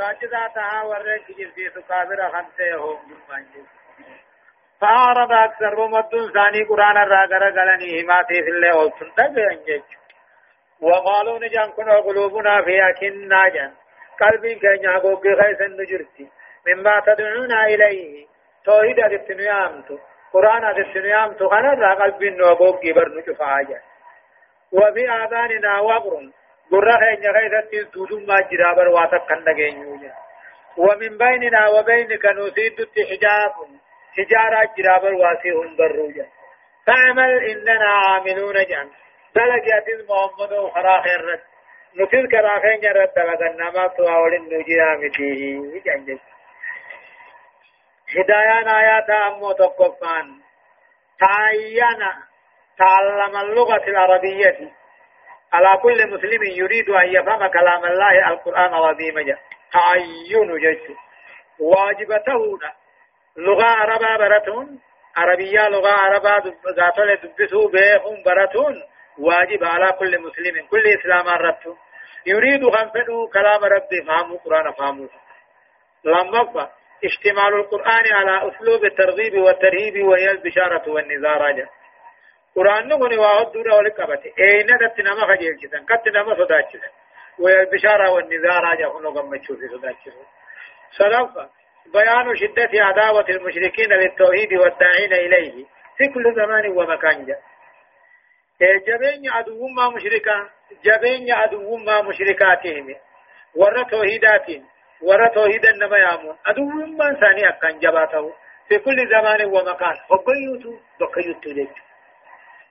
صداچتا تها ورق جرسي سكابر خمسة هم جمعان فأعرض أكثر ومدن ثاني قرآن الرأغر قلني ما في الله والسنة بأنجج وقالوا نجان كنا قلوبنا في أكنا جان قلبي كان يعقوب خيس النجرتي مما تدعونا إليه. توحيد أدتنيامتو قرآن أدتنيامتو خنا را قلبي نوقوب كبر نجف آجان وفي آذاننا وقر قرى خيس خيس تودم ما جرابر واتق كن ومن بيننا وبينك نسيد حجاب تجارة جرابر واسع بروجا فعمل إننا عاملون جان دلقيات محمد وخرا خيرت نتل كراخين جرت دلقنا ما تواول النجيا متيه جان هدايان آيات أمو تقفان تعين تعلم اللغة العربية على كل مسلم يريد أن يفهم كلام الله القرآن العظيم تعين جيش واجبته لغة عربة برتون عربية لغة عربة ذاتل دبسوا بهم برتون واجب على كل مسلم كل إسلام ربته يريد خنفه كلام ربي فهموا قرآن فهموا لما اشتمال القرآن على أسلوب الترغيب والترهيب وهي البشارة والنذار جا قرآن نغني واحد دورة ولقبت اين دتنا ما خجيل جدا كتنا ما صدات جدا وهي البشارة والنذار جا هنو قمت شوفي صدات جدا صدفة بيان شدة عداوة المشركين للتوحيد والداعين إليه في كل زمان ومكان جاء جبين عدو ما مشركا جبين عدو ما مشركاتهم ورى توحيدات ورى توحيد النما يامون عدو ما ثاني أكان جباته في كل زمان ومكان وبيوتو بقيوتو لك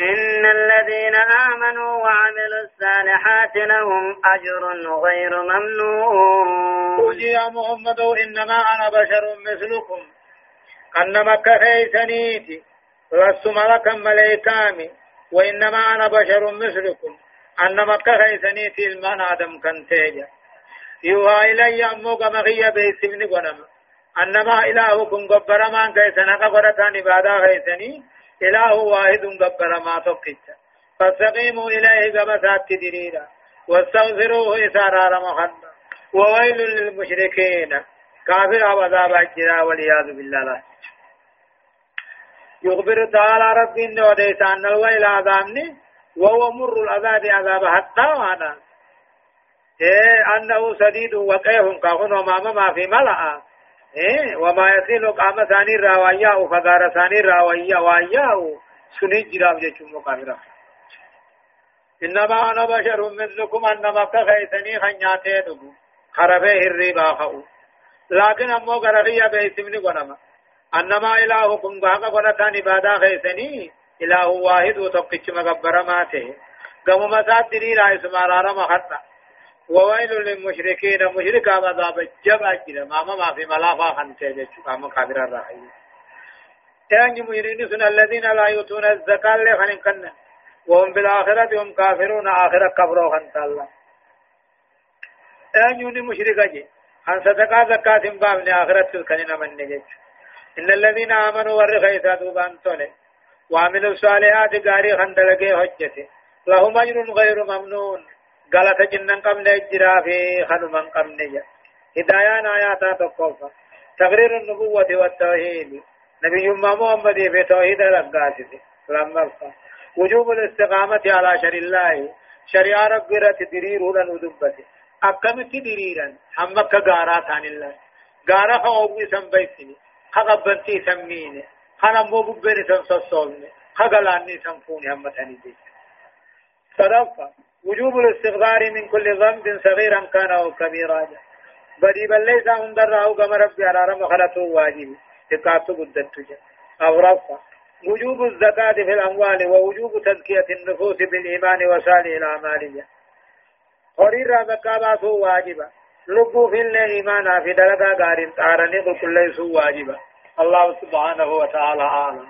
إن الذين آمنوا وعملوا الصالحات لهم أجر غير ممنون. قل يا محمد إنما أنا بشر مثلكم. أنما كفيتنيتي لست ملكا ملائكامي وإنما أنا بشر مثلكم. أنما كفيتنيتي المان آدم كنتيجا يوها إلي أمو قمغي بيسمني قنما أنما إلهكم قبر من كيسنا قبرتان عبادا خيسني إله واحد قبر ما توقيت. فاستقيموا إليه قبسات دريرا واستغفروه إسارار مخنا وويل للمشركين. كافر عذاب الجرا والعياذ بالله. يخبر تعالى ربي إن وديت أن الويل عذابني وهو مر العذاب عذاب حتى وأنا. إيه أنه سديد وقيه كهن وما ما في ملأ. وما يصير قام ثاني راويا فقار ثاني راويا ويا سني جرام جچم مقابرة إنما أنا بشر مثلكم أنما كخيثني خنياتي دبو خربه الربا خو لكن أمو غرغية بيسمني قنما أنما إلهكم باقا قنتان عبادا خيثني إله واحد وتقش مقبر ماته قم مساد دليل رأي سمارا مخطأ. وويل للمشركين مشركا مذاب جبا جدا ما ما في ملافا جيشو قام كافر الرحيم. تاني مجرين سن الذين لا يؤتون الزكاة لخن كن. وهم بالآخرة هم كافرون. آخرة كفروا خنت الله تاني مشركا جي. خن صدقا زكاة بابن آخرة سلكنين من نجيش إن الذين آمنوا ورخيسا دوبان تولي. وعملوا الصالحات غاري خندلقي حجته لهم أجر غير ممنون. غلطة جنن قم نجرا في خنما قم نجا هدايان آيات تقوفا تقرير النبوة والتوحيد نبي محمد في توحيد الأقاسد لما وجوب الاستقامة على شر الله شريعة ربرة درير لن ودبته أكمت دريرا همك غارا ثان الله غارا خوبي سنبيتني خقبنتي سميني خنا مو ببني سنصصولني خقلاني سنفوني هم تاني دي صدفة وجوب الاستغفار من كل ذنب صغيرا كان أو كبيرا. بدي بل ليس هندر راو كما ربي على رم خلته واجب. تقاط بدت أو رفع. وجوب الزكاة في الأموال ووجوب تزكية النفوس بالإيمان وصالح الأعمال قرير زكاة واجبة لبو في الله إيمانا في دلقا قارن تارني قل كل ليس واجبة الله سبحانه وتعالى أعلم.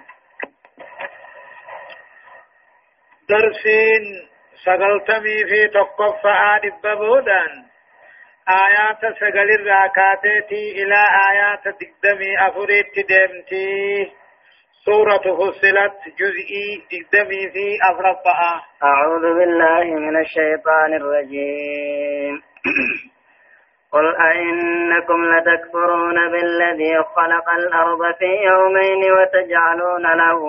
درسين. سقلتمي في تقف آدب بودان آيات سقل الراكاتي إلى آيات تقدمي أفريت دمتي سورة فصلت جزئي تقدمي في أفرقاء أعوذ بالله من الشيطان الرجيم قل أئنكم لتكفرون بالذي خلق الأرض في يومين وتجعلون له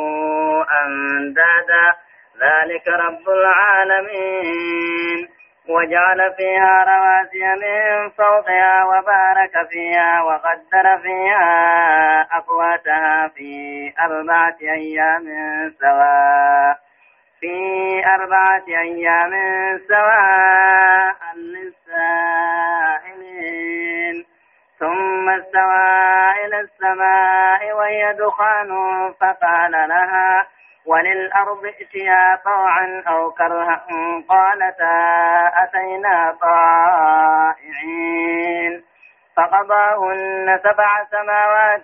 أندادا ذلك رب العالمين. وجعل فيها رواسي من فوقها وبارك فيها وقدر فيها أقواتها في أربعة أيام سواء. في أربعة أيام سواء للسائلين. ثم استوى إلى السماء وهي دخان فقال لها وللأرض ائتيا طوعا أو كرها قالتا أتينا طائعين. فقضاهن سبع سماوات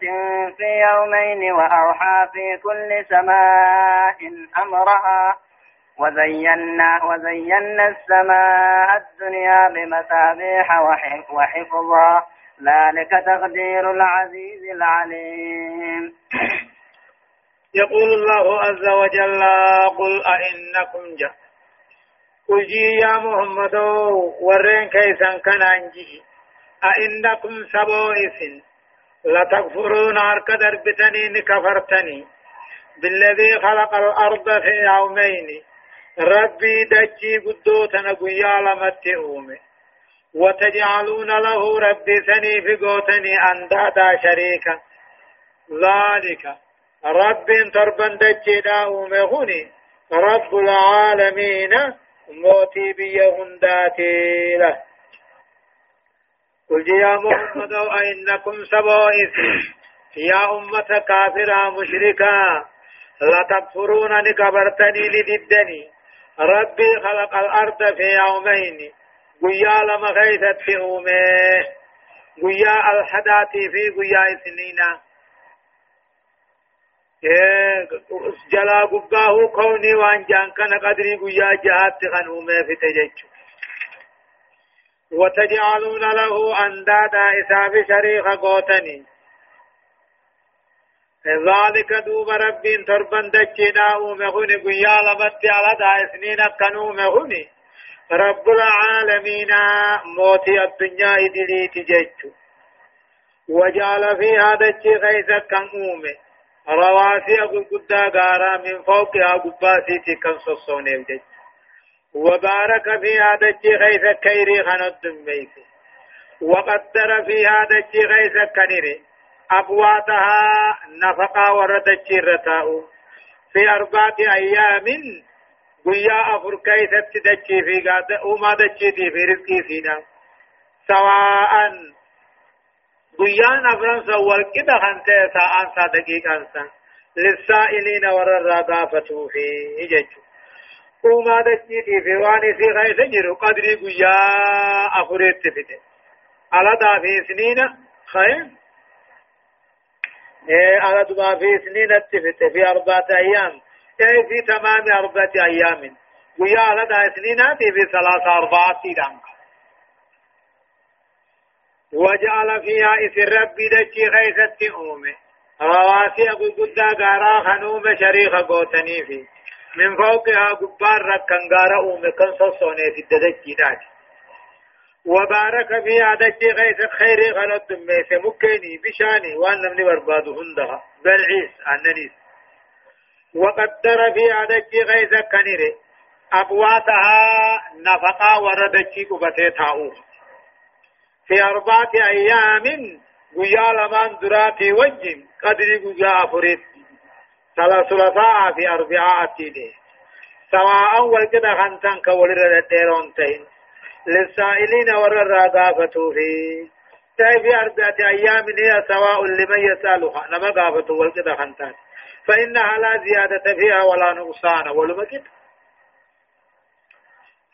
في يومين وأوحى في كل سماء أمرها. وزينا وزينا السماء الدنيا بمصابيح وحفظا. ذلك تقدير العزيز العليم. يقول الله عز وجل قل أئنكم جاء قل يا محمد ورين كيسا كان أنجي. أئنكم سبوئس لتكفرون أرك دربتني كفرتني بالذي خلق الأرض في يومين. ربي دجي قدوتنا قيا لمت أومي. وتجعلون له ربي سني في قوتني أندادا شريكا. ذلك رب تربن دجيدا أومهوني رب العالمين موتي بيهن داتي له. قل يا محمد أئنكم سبائث. يا أمة كافرة مشركة لا تكفرون نكبرتني لددني ربي خلق الأرض في يومين. قيا لما غيثت في أومه قيا الحداتي في قيا سنينه جلا قباه كوني وان جان كان قدري قيا جهات خنومه في تجج وتجعلون له أندادا إساب شريخ قوتني ذلك دوب ربي تربن دجنا ومغني قيا لمت على دا سنين كانوا مغني رب العالمين موتي الدنيا إدلي تجج وجعل فيها دجي غيث كان أومه رواسي قدا غارا من فوقها قباسي كان صصون الجج وبارك فيها دجي غيث كيري خند ميت وقدر فيها دجي غيث كنيري أقواتها نفقا وردجي رتاؤ في أربعة أيام قيا أفر كيثت دجي في قاد وما دجي في رزقي فينا سواء گویان افران سوال کدا خانتے ساعان سا دقیقان سا للسائلین ورر غافتو فی ججو اوما دچیتی فی وانی سی غیث جرو قدری گویا افریت فیتے على دا في سنين خير إيه على دا في سنين اتفت في أربعة أيام إيه في تمام أربعة أيام ويا على دا سنين في ثلاثة أربعة أيام وجعل فيها إثر ربي دجي غيثت أومي. رواسي أبو قدا غارا خنوم شريخ قوتني في. من فوقها قبار ركن غارا أومي كن صصوني في الدجي داج. وبارك فيها دجي غيثت خيري غلط ميس مكيني بشاني وأن نمني برباد هندها. بلعيس أننيس وقدر فيها دجي غيثت كنيري. أبواتها نفقا وردجي قبتي تاؤها في أربعة أيام قيا لمن دراتي وجن قدر قيا أفريت. ثلاثة في أربعة أتيني. سواء والكدا خنتان كولر الديرون تين للسائلين ور الرقافة في. تأي في أربعة أيام هي سواء لمن يسألها نما قافة والكدا خنتان فإنها لا زيادة فيها ولا نقصان. ولما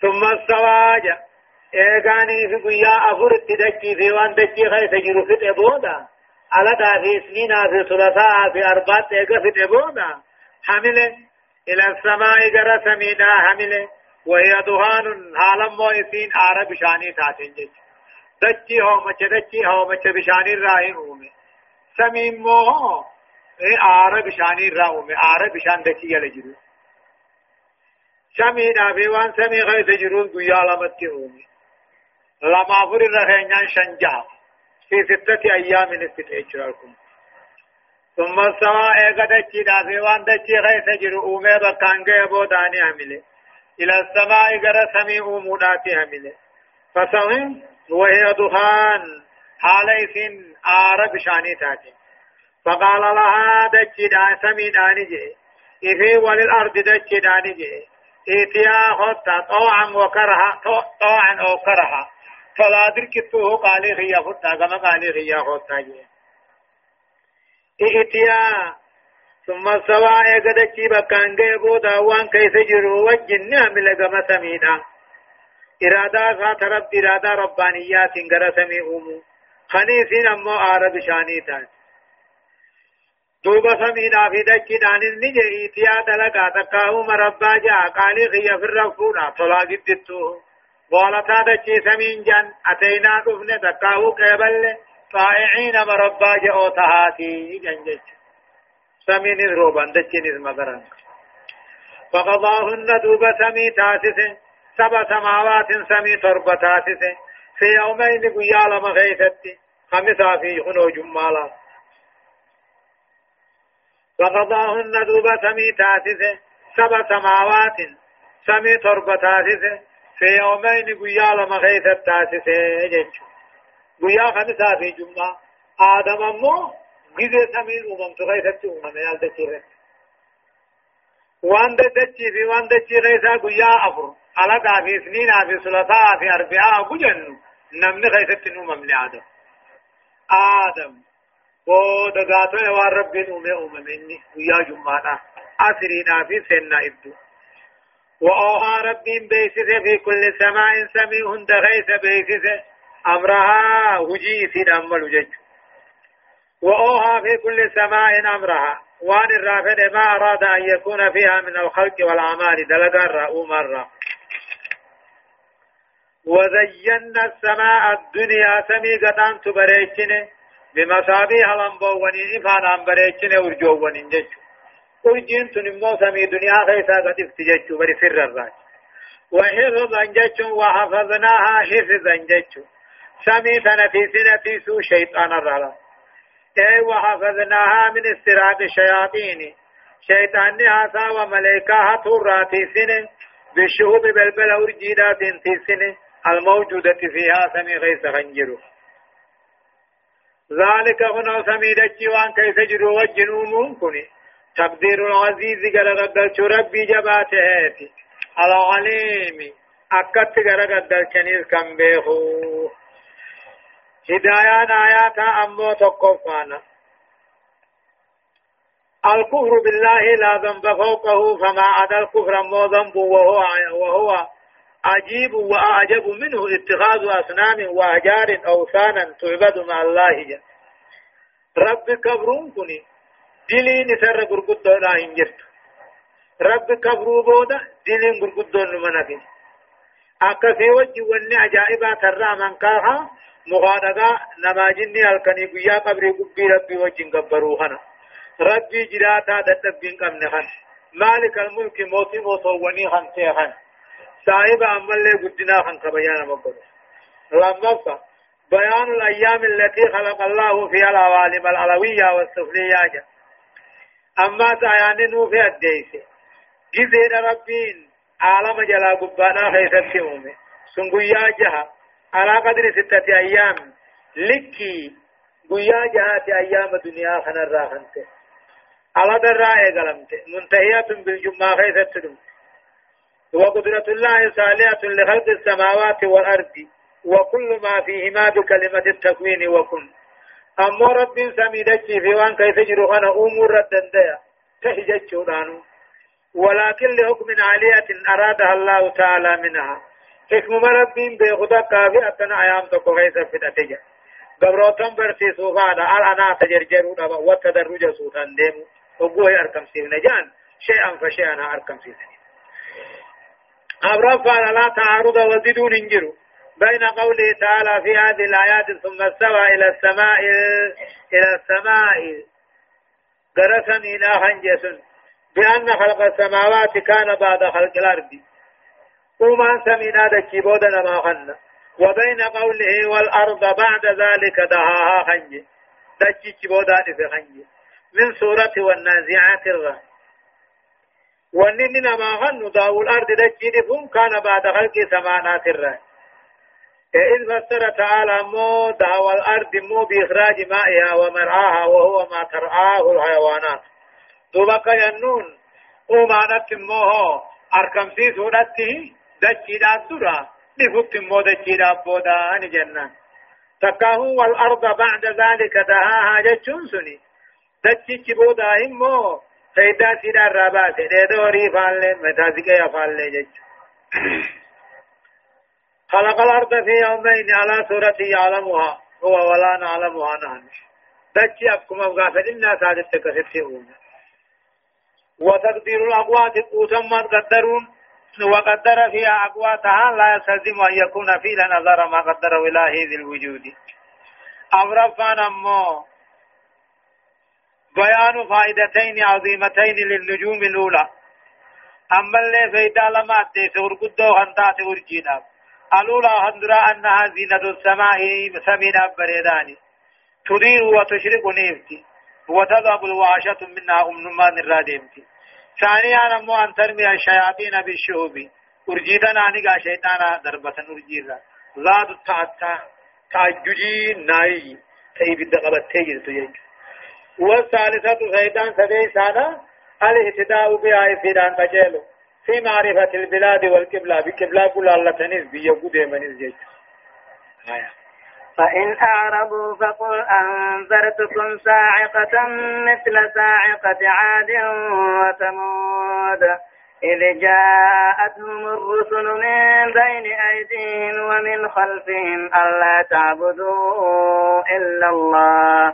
ثم السواجة. ايغاني في قيا افر تدكي في وان دكي خي تجرو في تبودا على دا في سنين في ثلاثاء في اربعة ايغا في تبودا حامل إلى السماء جرى سمينا حمله وهي دهان حالا موئسين آر بشاني تاتين جيش دچي هو مچ دچي هو مچ بشاني راهي اومي سمين مو اي آر بشاني را اومي آر بشان دچي يلا جرو سمين ابي وان سمي غيث جرو گويا لمت اومي لما فر رهنان شنجا في ستة أيام استتأجركم ثم السماء قدتشي دافي وان دتشي غيث جرو اومي بكانگه بوداني عمله إلى السماء قرى سميع موداتي همله فسهم وهي دخان حاليس آر بشاني تاتي فقال لها دجي دا سمي داني جي إفي وللأرض دجي داني جي إتيا خطا طوعا وكرها طوعا أو كرها فلا دركتوه قالي خيا خطا كما قالي خيا خطا جي إتيا ثم سوا اگدچی بکان گئے بودا وان کیسے جرو وجن نعمل گما سمینا ارادا سات رب ارادا ربانیات انگر سمی اومو خنیسین امو آرد شانی تان دوبا سمینا فی دچی دانن نجے ایتیا دلگا تکاہو مربا جا قالی غیا فر رفونا طلا گدتو بولتا دچی سمین جان اتینا دفن تکاہو قیبل طائعین مربا جا اوتہاتی جنجچ سمين روبان دچين مغران فقضاهن دوب سمي تاسس سبع سماوات سمي تربة تاسس في يومين قيال مغيثت خمسا في خنو جمالا فقضاهن دوب سمي تاسس سبع سماوات سمي تربة تاسس في يومين قيال مغيثت تاسس جيش قيا خمسا في جمعة. آدم أمو جزء سمين أمم تغيثت أمم يال دچيرت وان دچي في وان دچي غيثا قيا أفر. على دافي سنين في ثلاثاء في أربعاء قجن نمن غيثت أمم لآدم آدم. بود غاتو يوار ربين أمم أمم إني قيا جمعنا أسرين في سنة إبدو. وأوها ربين بيسس في كل سماء سميع دغيث بيسس أمرها هجي سيد أمل جج وأوها في كل سماء أمرها. وان الرافد ما أراد أن يكون فيها من الخلق والأعمال دلقا رأو مرة وزينا السماء الدنيا سميقة تبريتشن بمصابيح لنبووني إفان أن بريتشن ورجووني جج ورجين تنمو سمي دنيا خيسا قد افتجج بري سر الراج وحفظا جج وحفظناها حفظا جج سمي تنتيسنا تيسو شيطان الرلا. أي وحفظناها من استراق الشياطين شيطان هاسا وملائكة تراتي سنة. بالشهوب بلبل ورجيدات تسنة الموجودة فيها سمي غيث غنجرو. ذلك هنا سمي دجي وان كيف جرو وجنومون كني تقدير العزيز قال ربي جباته العليم أكت قال كنيز كم بيخو هدايان آيات أمو تقفانا الكفر بالله لا ذنب فوقه فما عدا الكفر أمو ذنب وهو وهو عجيب وأعجب منه اتخاذ أصنام وأحجار أوثانا تعبد مع الله رب كبرون كني دلي نسر غرغد لا انجرت رب كبرو بودا دلي غرغد نمنافين أكفي وجه وني عجائبات الرحمن كاها مغادقا نما جني الكني قيا قبري قبي ربي وجن قبروهنا ربي جراتا دتبين قمن خن مالك الملك موتي موتوني خن تيخن صاحب عمل قدنا خن كبيان مقر لما بيان الأيام التي خلق الله فيها العوالم العلوية والسفلية أما سيانين في الديس جزير ربين عالم جلا قبانا خيثت سمومي سنقيا جها على قدر ستة أيام لكي قيا جهات أيام الدنيا خنا الراحنت على درائي قلمت منتهية بالجمعة خيث التدم وقدرة الله صالحة لخلق السماوات والأرض وكل ما فيهما بكلمة التكوين وكن أما رب سميدتي في وان كيف جرغنا أمور الدندية تهجت شورانو ولكن لحكم عالية أرادها الله تعالى منها حكم ربين بيخدا كافي أتنا أيام تكو غيث في الأتجا قبروتم برسي سوفانا الأنا تجرجرون وتدرج سوتان ديمو وقوه أركم سيرنا جان شيئا فشيئا أركم في سنين أبرفع لا تعارض وزدون انجروا بين قوله تعالى في هذه الآيات ثم استوى إلى السماء إلى السماء. درسا إلى خنجس بأن خلق السماوات كان بعد خلق الأرض. وما سمينا دكي بودنا ما خنا وبين قوله والأرض بعد ذلك دهاها خنج دكي بودا في خنج من سورة والنازعات الرحم ونن ما خن داو الأرض دكي كان بعد خلق سمانات الرحم إذ فسر تعالى مو دعوى الأرض مو بإخراج مائها ومرعاها وهو ما ترعاه الحيوانات. دوبك ينون وما نتموه أركم سي سورته دجي دابدرا نفت مو دجي دابودا جنة تكاه والأرض بعد ذلك دهاها جتشون سني. دجي چبودا همو فإذا سيدا الرابات دوري فالي متازقيا فالي جتشون خلق الأرض في يومين على سورة يعلمها. هو ولا نعلمها نحن. دجي أبكم أبغافل إنا سادت كسبتهم وتقدير الأقوات قوتما قدرون. وقدر فيها أقواتها لا يستلزم أن يكون فيها نظر ما قدر إلهي ذي الوجود. أمرفان أمو بيان فائدتين عظيمتين للنجوم الأولى أما اللي فيدا لما أتيس ورقدو خنطات ورجينا الأولى هندرا أنها زينة السماء سمينا بريداني تضيء وتشرق نيفتي وتذهب الواشة منها أم نمان الرادمتي. ثانيا نمو أن ترمي الشياطين بالشهوب أرجيدا نانيقا شيطانا ضربة أرجيدا. ذات التعطى تعججي ناي. تيب الدقبة تيجد تيجد والثالثة شيطان سدي سانا الإهتداء بها فيدان تجيلو في معرفة البلاد والقبلة بقبلة كل الله تنز بيقود من جيش آية. فإن أعرضوا فقل أنذرتكم صاعقة مثل صاعقة عاد وثمود. إذ جاءتهم الرسل من بين أيديهم ومن خلفهم ألا تعبدوا إلا الله.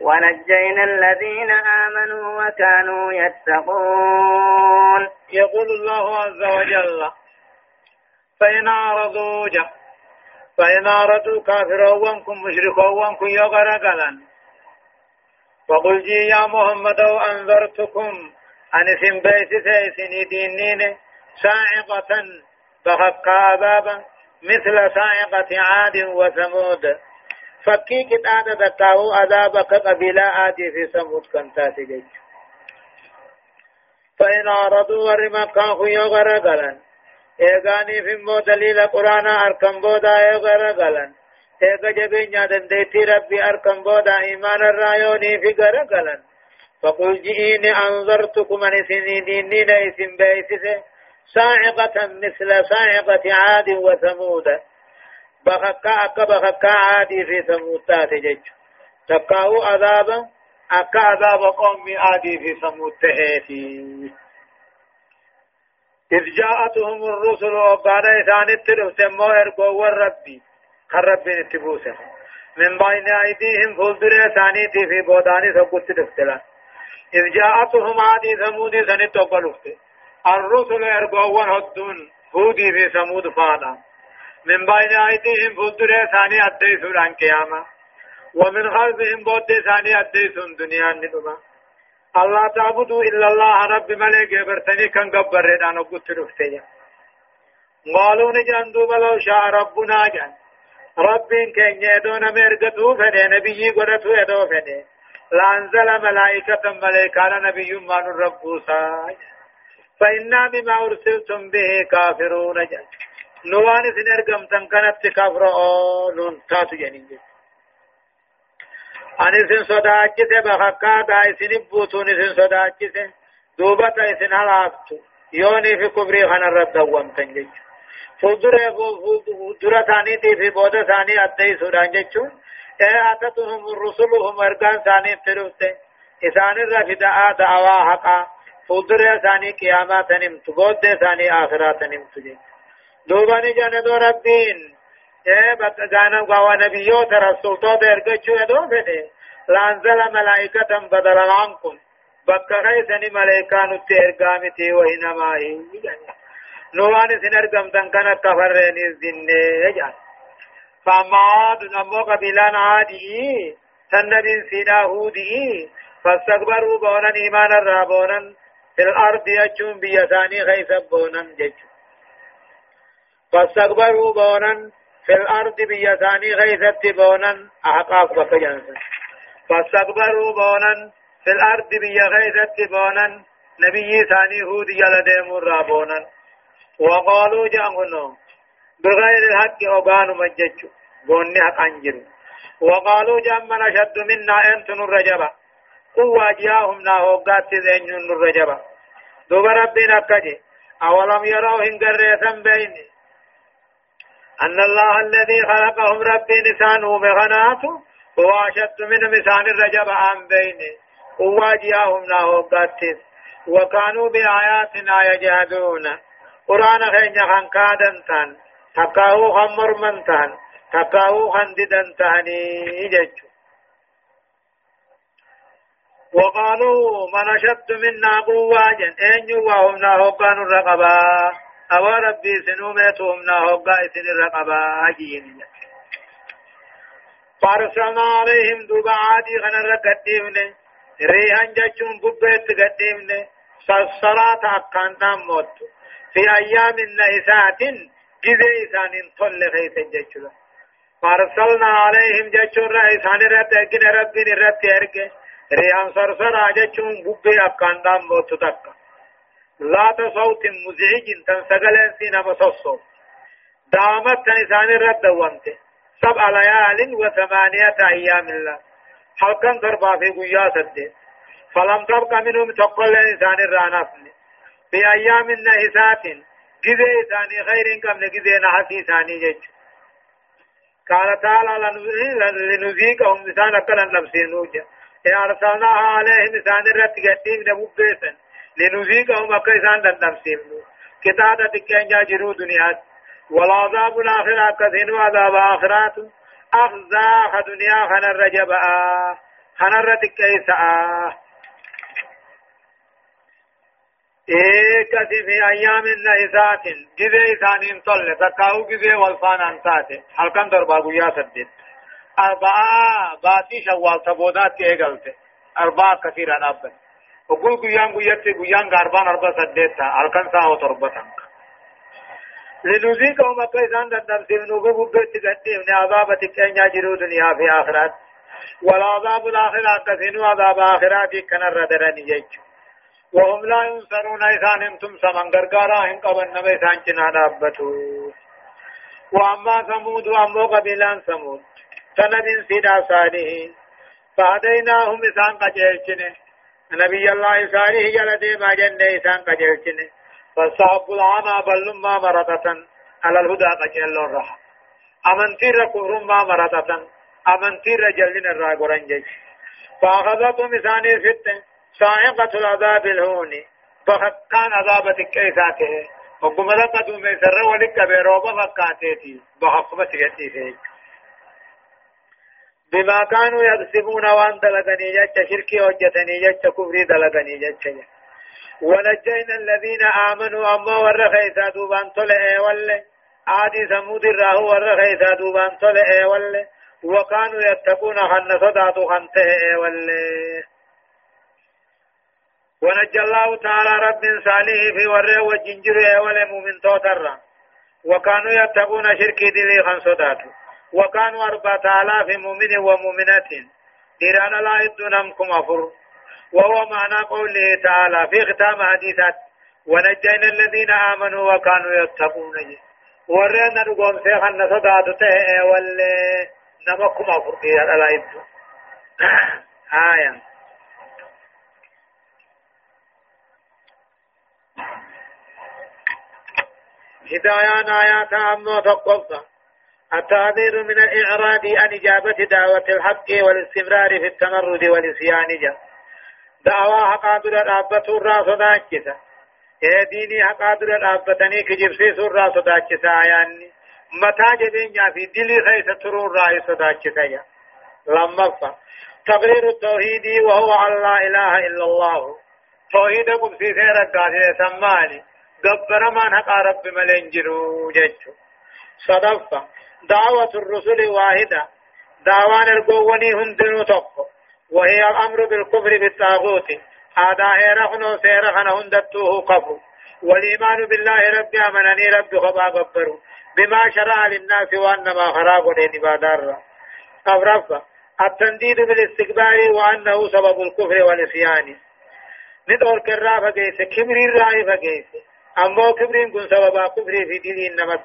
ونجينا الذين آمنوا وكانوا يتقون. يقول الله عز وجل فإن أعرضوا فإن وانكم مشركا وانكم يغرقلا. فقل جي يا محمد أنذرتكم أن اسم بيت سيسني دينين ساعقة فخق عذابا مثل ساعقة عاد وثمود. فكي كتانا دكاو عذابك قبيلة عادي في ثمود كنتاتي جيش فإن أردوا ورمكا خيو غرقلا ايغاني في مو دليل قرآن اركم بودا ايغر غلن ايغا جبينيا دنديتي ربي اركم بودا ايمان الرايوني في غر غلن فقل جئيني انظرتكم ان سنيني نيسن بيسس صاعقة مثل صاعقة عاد وثمود بخكا أكا بخكا عادي في ثمود تاتي تكاو عذابا أكا عذاب قومي عادي في ثمود تهيتي إذ جاءتهم الرسل وقال إثان التلف سمو إرقو والربي خرب التبوسة من بين أيديهم فلدر ثانيتي في بوداني سقط تفتلا إذ جاءتهم عادي ثمود سنت وقلفت الرسل إرقو والهدون هودي في ثمود فانا من بين أيديهم فلدر ثاني أديسون عن قيامة. ومن خلفهم بود ثاني أديسون دنيا ندما الله تعبدوا إلا الله رب ملك برتني كان قبر أنا قلت رفتي قالوا نجان دوبا لو شاء ربنا جان. رب كن يدون مرقتو فني نبي قرتو يدو فني. لأنزل ملائكة ملائكة نبي من الرب فإنا بما أرسلتم به كافرون جان. نوان سنرقم تنكنت كافر نون تاتو جانين ani isin sodaachise bakakkaataa isin ibbuutuun isin sodaachise duubata isin halaaftu yoonii fi kubrii kanarratti dawwamtan jechuudha. fuulduree fuuldura isaaniitii fi booda isaanii addeessuudhaan jechuun atatuhum rusuluhum ergaan isaanii itti dhufte isaanirra fida'aa da'awaa haqaa fuulduree isaanii qiyaamaa tan himtu booddee isaanii akhiraa tan himtu jechuudha. duuba ni janadoo rabbiin gaana gawa nabiyyoota rasuultoota ergachuu edoo fedhe laanzala malaa'ikatan badalan ankum bakka keeysani malaa'ikaan utti ergaamiti wahinamaahi nuwaan isin ergamtan kan akka farreenis dinnee jedhan فعاد نمو قبيلان عادي سنبين سينا هودي فاستكبروا بونا إيمان الرابونا في الأرض يجون بيساني خيسا بونا جج فاستكبروا بونا في الأرض بيساني غيثت بونا أحقاق بكجانسا فاستكبروا بونا في الأرض بي غيثت بونا نبي ثاني هود يلدهم رابونا وقالوا جاهنو بغير الحق أغان مججو بوني حق أنجر وقالوا جامنا شد منا أنت الرجبة قوة جاهم ناهوغات ذين الرجبة دوب ربنا كجي أولم يروا هنگريثا بيني أن الله الذي خلقهم ربي نسانه بغناته هو أشد من مسان الرجب عن بينه. جاءهم له قتل وكانوا بآياتنا يجهدون. قرآن خين خان كادن تان. تقاو خمر من تان. تقاو خنددن تاني جج وقالوا من أشد منا قوة جن أين وهم له كانوا الرقبا أو ربي سنومتهم نهوغا إسن الرقبا أجين. فارسلنا عليهم دوبا عادي غنر قديمن ريحان جاچون ببت قديمن صلاة أكان موت. في أيام نهسات جزي إسان طل خيث جاچولا فارسلنا عليهم جاچون رئيسان رت أجن ربين رت أرك ريحان صرصر جاچون ببت أكان موت تكا لا صوت مزعج تنسقل سينا مصصو دامت تنسان الرد وانت. سبع ليال وثمانية أيام الله حلقا ضربا في قيا سد. فلم تبق منهم تقل إنسان الرانفن في أيام النهسات جذي إنساني خير قبل جذي نحسي ثاني جج. قال تعالى نوجا أرسلناها عليهم الرد لنذيقهم أكيسان دندمسيم. كتابة تكين جرو دنيا والعذاب الآخرة كثير وعذاب آخرات. أخزاها دنيا خن الرجب خن الرتكيس إيه كثير في أيام النهزات. جذي ثاني طل. تكاو جذي والفان أنسات. هل كان دربا قويا سدد. أربعة باتي شوال تبودات كيغلت أربعة كثيرا أبدا وقل قيان قيات قيان غربان أربع سديتا أركان ساو تربتان لنذيقهم كيسان دندمسيم نوبه ببت قديم عذاب تكين يجروا دنيا في آخرات والعذاب الآخرة كثير عذاب آخرات كان ردرن يجو وهم لا ينصرون إذان أنتم سمن غرغارا ان قبن نبي سانچنا دابتو وأما ثمود وأما قبيلان ثمود فنبين سيدا صالحين فهديناهم إذان قجيرچنه نبي الله صالح جل ما جنة إسان قجلتن فصحب العامى بل ما مرضة على الهدى قجل الرح أمنتير كفر ما مرضة أمنتير جلن الراغران جيش فأخذتهم إساني فتن صاعقة العذاب الهون فكان عذاب الكيساته وقم لقد ميسر ولك بروبة فكاتيتي بحقبة يتيفيك بما كانوا يكسبون وان دلغني جت شركي وجتني جت كفري دلغني جت ونجينا الذين آمنوا أما ورخيسا دوبان طلع ولا عادي ثمود الراه ورخيسا دوبان طلع ولا وكانوا يتقون خن صداتو خنته ولا ونجى الله تعالى رب صالح في ورّه وجنجره ولمؤمن توتر. وكانوا يتقون شركي دلي خمسة وكانوا أربعة آلاف مؤمن ومؤمنات. إيران لا يدونكم أفر. وهو معنى قوله تعالى في ختام حديثات. ونجينا الذين آمنوا وكانوا يتقون. ورنا نقوم سيخا نصدات تهي واللي نمكم أفر. إيران لا يدون. آية. هدايان آيات أمو تقفى التعذير من الإعراض عن إجابة دعوة الحق والاستمرار في التمرد والإسيان جا. دعوة حقادر الأبة الراس داكسة إيه ديني حقادر الأبتني كجبسي الراس داكسة آياني متى جبين في دلي خيسة ترور رأي صداكسة لما فا تقرير التوحيد وهو أن لا إله إلا الله. توحيد قبسي سيرا قادر سماني قبر من حقا رب ملنجرو جيشو صدفة دعوة الرسل واحدة. دعوان القواني هندن تقو وهي الأمر بالكفر بالطاغوت. هذا هيرخن سيرخن هندتوه قفو والإيمان بالله رب أمنني رب خبا قبرو بما شرع للناس وأنما خراق لنبادار أفرفا التنديد بالاستكبار وأنه سبب الكفر والإسيان ندور كرا فقيس كبري الرأي فقيس. أمو كبرين كن سببا كفر في دين إنما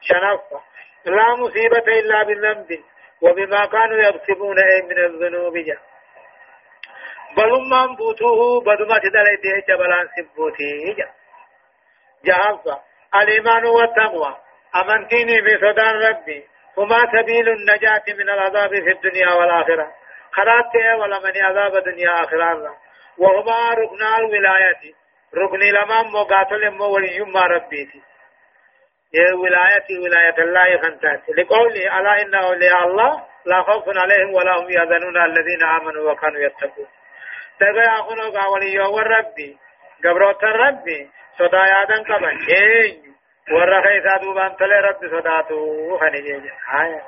شنفا لا مصيبة إلا بالذنب وبما كانوا يكسبون أي من الذنوب جاء بل ما بوتوه بدما تدلت جبلان سبوتي جاء جهازا الإيمان والتقوى. أمنتيني بصدان ربي. هما سبيل النجاة من العذاب في الدنيا والآخرة. خرات ولا من عذاب الدنيا آخرة وهما ركن الولاية. ركن لما مقاتل مولي ربيتي. ولاية ولاية الله خنتات لقوله ألا إن أولياء الله لا خوف عليهم ولا هم يحزنون الذين آمنوا وكانوا يتقون. تغا أخنو قاولي وربي قبروت ربي. صدا يادن قبن إيه. ورا خيسا دوبان تلي ربي صداتو خنجي آية.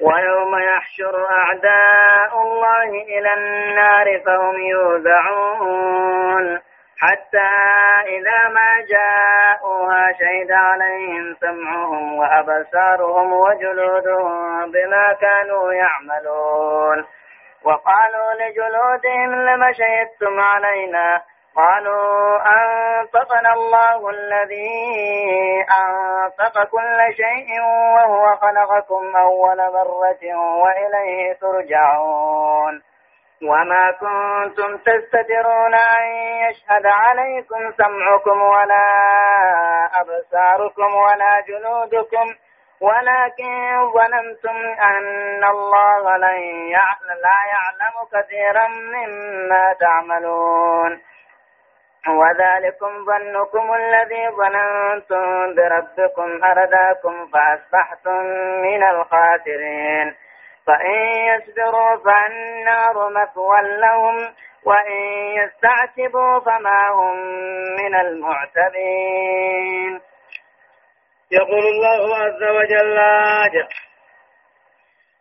ويوم يحشر أعداء الله إلى النار فهم يوزعون. حتى إذا ما جاءوها شهد عليهم سمعهم وأبصارهم وجلودهم بما كانوا يعملون. وقالوا لجلودهم لم شهدتم علينا؟ قالوا أنطقنا الله الذي أنطق كل شيء وهو خلقكم أول مرة وإليه ترجعون. وما كنتم تستترون أن يشهد عليكم سمعكم ولا أبصاركم ولا جنودكم ولكن ظننتم أن الله لا يعلم كثيرا مما تعملون. وذلكم ظنكم الذي ظننتم بربكم أرداكم فأصبحتم من الخاسرين. فإن يصبروا فالنار مثوى لهم وإن يستعتبوا فما هم من المعتبين. يقول الله عز وجل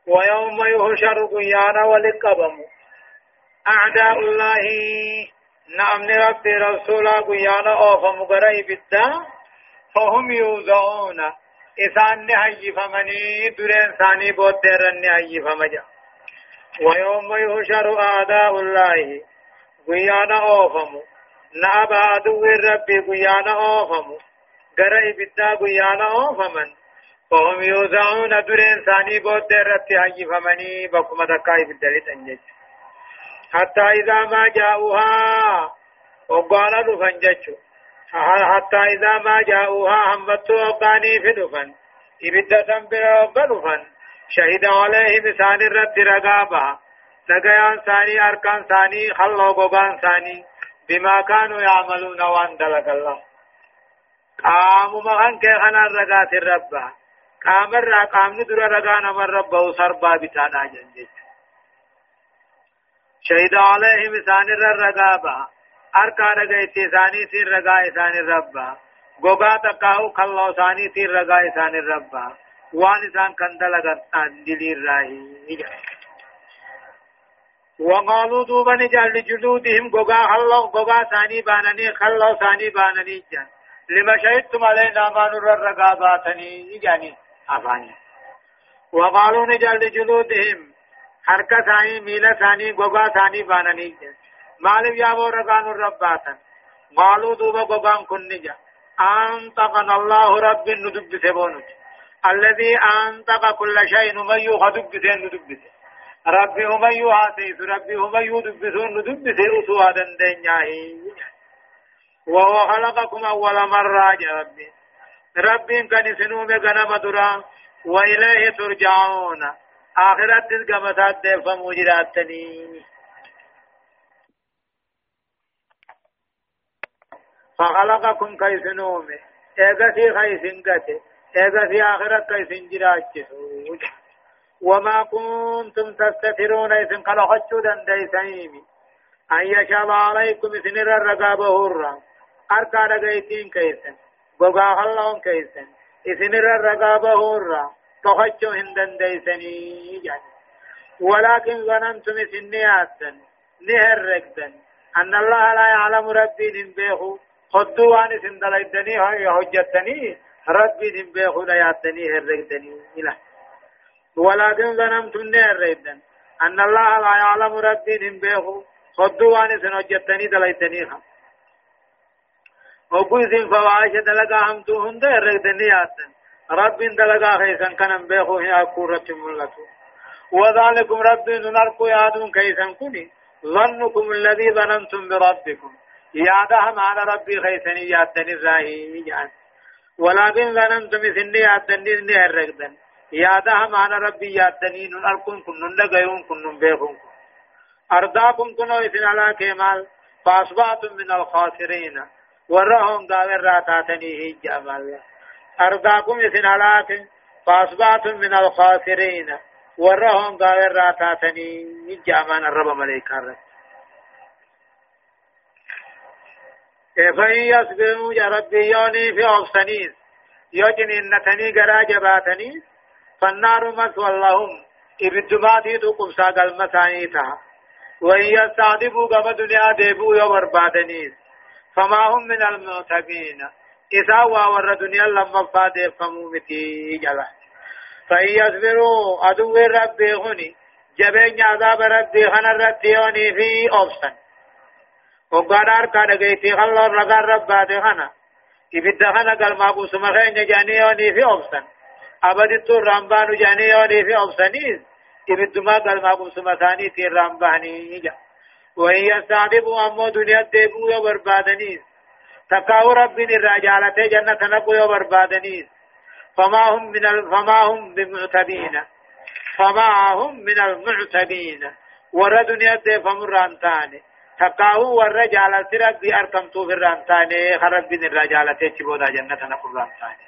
ويوم يهشر قيانا ولقبم أعداء الله نعم ربي رسولا قيانا أوفم قريب الدا فهم يوزعون. إسان نهي فمني درين ثاني بودر نهي فمجا. ويوم يحشر أعداء الله قيانا أوفم نعب عدو الرب قيانا أوفم غر إبدا قيانا أوفمن. فهم يوزعون درين ثاني بودر نهي فمني بكم دكا إبدا لتنجج حتى إذا ما جاءوها وقال دفن حتى إذا ما جاءوها همتوا أباني في دفن إبدا تنبرا وقلفن شهد عليه بسان الرد رقابا نقيان ثاني أركان ثاني خلو قبان ثاني بما كانوا يعملون وان دلق الله قاموا مغان كي خنا الرقات الرب قام الرا قام ندر رقانا من رب وصربا بتانا جنجت شهد عليه بسان الرقابا أركان رقيتي ثاني سين رقا إسان الرب غوغا تقاو خلو ثاني سين رقا إسان الرب وان إسان كندل دليل راهي وقالوا دوبا نجعل لجلودهم قوقا خلو قوقا ثاني بانني خلو ثاني بانني جان لما شهدتم علينا ما نرى الرقاباتني يعني أفاني وقالوا نجعل لجلودهم حركة ثاني ميلة ثاني قوقا ثاني بانني جان مالب يابو رقان الرباتا قالوا دوبا قوقا كن نجا. أنطقنا الله رب ندب سبونك الذي أنطق كل شيء نميو خدب سين ندب ربي هم يحاسيس ربي هم يدبسون ندبس أسوا دندنياه وهو خلقكم أول مرة يا ربي ربي كان سنوم غنم درا وإليه ترجعون. آخرت القمسات ديف موجراتني فخلقكم كيسنوم. ايغسي خيسن قتي ايغسي آخرت كيسن جراجسو وما كنتم تستترون. إذن قال خشو دنديسيني أن يشاب عليكم إذن الرقابة هرا. أركا رقيتين كيسن. بقا خلون كيسن. إذن الرقابة هرا. تخشو هندن ديسني يعني ولكن ظننتم إذن نياسن نهر رقدن أن الله لا يعلم ربي نبيخو خدوا عن إذن دلائدني هجتني ربي نبيخو لا يعتني هر رقدني إله ولكن ظننتم نيريدن أن الله لا يعلم ربي هم بيخو خدوا واني سنوجتني دليتنيها وقل سن فواش دلقا هم تو هند ريدني ياتن رب دلقا خيسن كنن بيخو هي أكورة ملتو وذلكم رب نركو يادون كيسن كني ظنكم الذي ظننتم بربكم يادهم على ربي خيسني ياتني راهي ولكن ظننتم سني ياتني نير يادها معنا ربي يادني نن أركن كن نن دغيون كن نن بيخون أرداكم كنو إذن على كمال فأصبحتم من الخاسرين. ورهم داور راتاتني هي جمال أرداكم إذن على كمال فأصبحتم من الخاسرين. ورهم داور راتاتني هي جمال الرب مليكا كيف يصبروا يا ربي يوني في أبسنيس يجن إنتني قراجة باتنيس فالنار مثوى لهم إبدماتي تقم ساقل مسانيتا. وإن يستعذبوا كما دنيا ديبوا يبربادنيس فما هم من المعتقين إذا ور دنيا لما فاد فمومتي جلا. فإن يصبروا أدو ربي غني جبين عذاب ربي خنا رتيوني في أبسن وقال كان جيتي خلو رقار ربادي خنا إبدا خنا قال ما بوسما خين جانيوني في أبسن أبدت الرمبان جانيوني في أبسنيز إبدما قال ما قم سمثاني تي الرمباني جا وإن يستعذبوا أمو دنيا ديبو يبربادنيز تقاو رب الرجالة جنة نقو يبربادنيز فما هم من ال... فما هم بمعتبين فما هم من المعتبين ور دنيا دي فمرانتاني تقاو ور جالة ربي أركمتو في الرانتاني خرب الرجالة تيبودا جنة نقو الرانتاني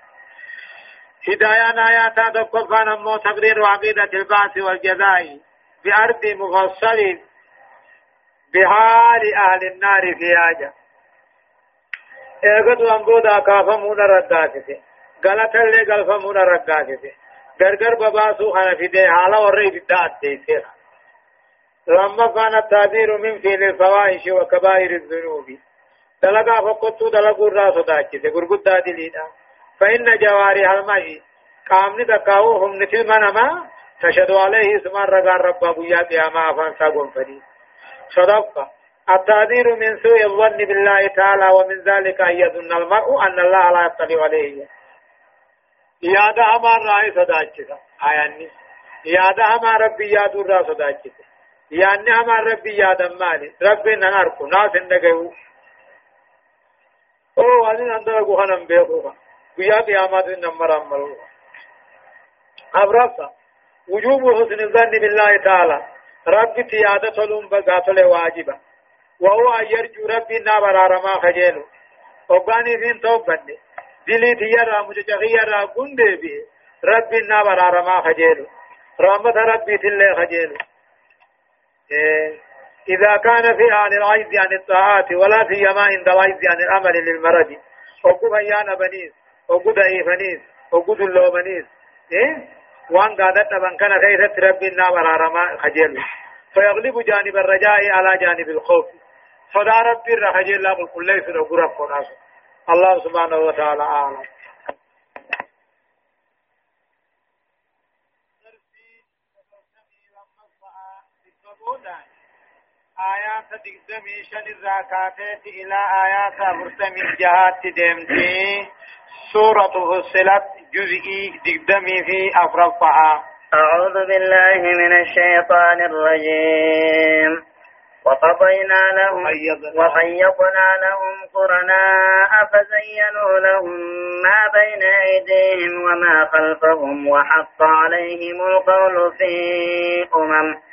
هداية آيات دقفان أمو تقرير وعقيدة البعث والجزاء بأرض مفصل بحال أهل النار في آجة ايغتو أنبودا كافمون رداتي غلط اللي غلفمون رداتي غرغر بباسو خنا في دي حالا ورئي بدات دي لما كان التعبير من فعل الفواحش وكبائر الذنوب دلقا فقطو دلقوا الراس داچته غرغدا دليدا فإن جوارح الماء قامن دقاو هم نتل منما تشهد عليه اسم الرقار ربا قيا قياما أفان ساقون فدي صدق التعذير من سوء الظن بالله تعالى ومن ذلك أن يظن المرء أن الله لا يطلع عليه يادا هما رأي صداچتا آياني يادا هما ربي يادو را صداچتا يعني هما ربي يادا مالي ربي نناركو ناس اندقيو أو وانين اندقو خنم بيقوها قيا قيامات نمر عملوا أبرصة وجوب حسن الظن بالله تعالى رب تيادة لهم بقاتل واجبة وهو يرجو ربي نابر رما خجيلو وقاني فين توبني دلي تيرا مجتغيرا قندي بي ربي نابر رما خجيلو رحمة ربي تلي خجيلو إيه إذا كان في عن العجز عن الطاعات ولا سيما عند العجز عن العمل للمرض وقف أيان بنيس وقود ايفنيس وقود اللومنيس إيه؟ وان قادت نبان كان خيرت ربي النام رارما خجل. فيغلب جانب الرجاء على جانب الخوف. فدا ربي الرحجي الله قل كل ليس الله سبحانه وتعالى أعلم. آيات دقدمي شن الزكاة إلى آيات فرسم جهات دمتي سورة فصلت جزئي دقدمي في أفرفها أعوذ بالله من الشيطان الرجيم وقضينا لهم وقيضنا لهم قرناء فزينوا لهم ما بين أيديهم وما خلفهم وحق عليهم القول في أمم.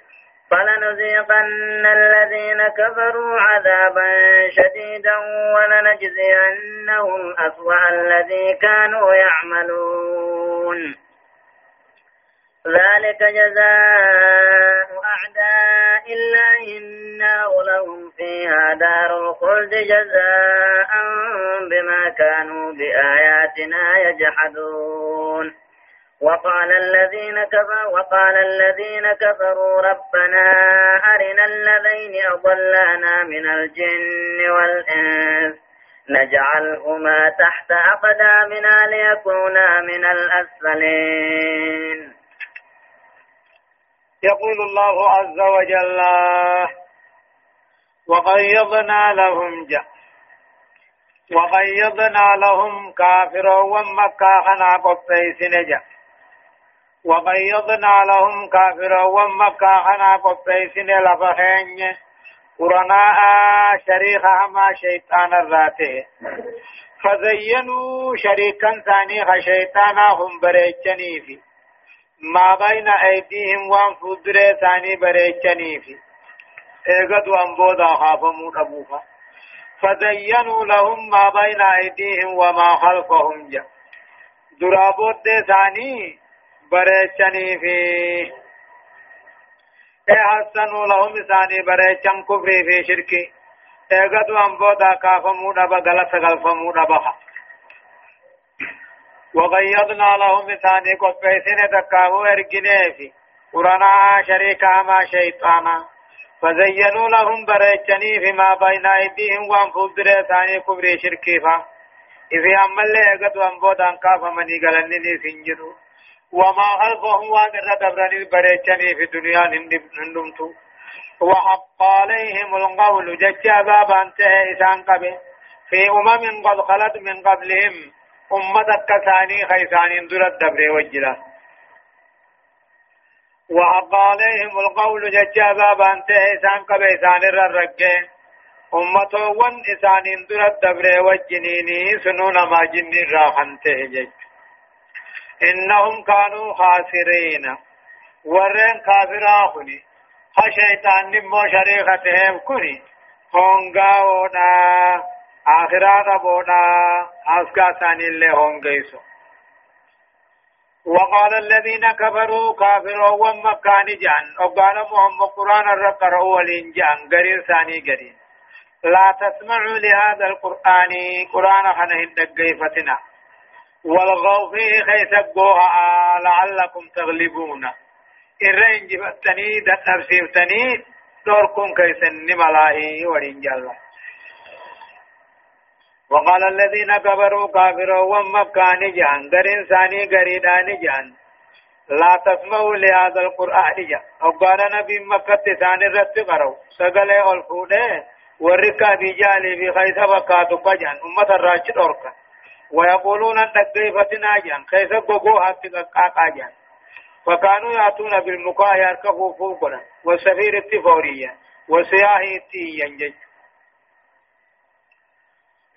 فلنذيقن الذين كفروا عذابا شديدا ولنجزينهم أسوأ الذي كانوا يعملون. ذلك جزاء أعداء الله النار لهم فيها دار الخلد جزاء بما كانوا بآياتنا يجحدون. وقال الذين كفروا وقال الذين كفروا ربنا أرنا الذين أضلانا من الجن والإنس نجعلهما تحت أقدامنا ليكونا من الأسفلين. يقول الله عز وجل وقيضنا لهم جاء وقيضنا لهم كافرا ومكا خنا قبيس نجا وقيضنا لهم كافرا ومكا خنا قبيس لفخين قرناء شريخ ما شيطان الراته فزينوا شريكا ثاني خشيطانا هم بريتشني ما بين أيديهم وأن فدري ثاني بريچني في ايغدو انبودا خافمو ابوفا فزينوا لهم ما بين أيديهم وما خلفهم جا. درابوت ثاني بريچني في احسنوا لهم ثاني بريچن كفري في شركي ايغدو انبودا خافمو دبا غلط غلفمو دبا وغيضنا لهم ثاني قبيسين تكاهو ارقنيفي قرنا شريكا ما شيطانا فزينوا لهم بريتشني فيما بين ايديهم وانفوز ثاني كبري شركيفا إذا أمال لأغد وانبود أنكاف مني غلنني سنجدو وما خلفهم وادر دبرني بريتشني في الدنيا هندمتو وحق عليهم القول ججا بابا انتهى إسان قبه في أمم قد خلت من قبلهم أمتك كثاني خيثاني در الدبر وجلا. وحق عليهم القول ججابا بانته إسان قبيسان الرقة. أمته ون إسان در الدبر وجنيني سنون ما جن راخنته جج إنهم كانوا خاسرين. ورين كافرا خني خشيطان نمو شريختهم كني هونغا ونا آخرات بودا أسكا ثاني اللي هم جيسو وقال الذين كفروا كافروا ومكان جان وقال محمد قرآن الرقر أولين جان قرير ثاني قرير. لا تسمعوا لهذا القرآن. قرآن خنه الدقيفتنا والغوا فيه خيسقوها لعلكم تغلبون. إرين جفتني دتبسيفتني دوركم كيسن ملاهي ورين جالله وقال الذين كفروا كافروا ومكان جان در إنساني غريدان جان لا تسمعوا لهذا القرآن جان وقال نبي مكة ثاني رت قروا سقل ألفوده وركا بجالي في خيث بكاتو قجان أمة الراشد أوركا. ويقولون تكيفتنا جان خيث قبو حتى جان فكانوا يأتون بالمقاه يركبوا فوقنا والسفير التفورية وسياهي التيين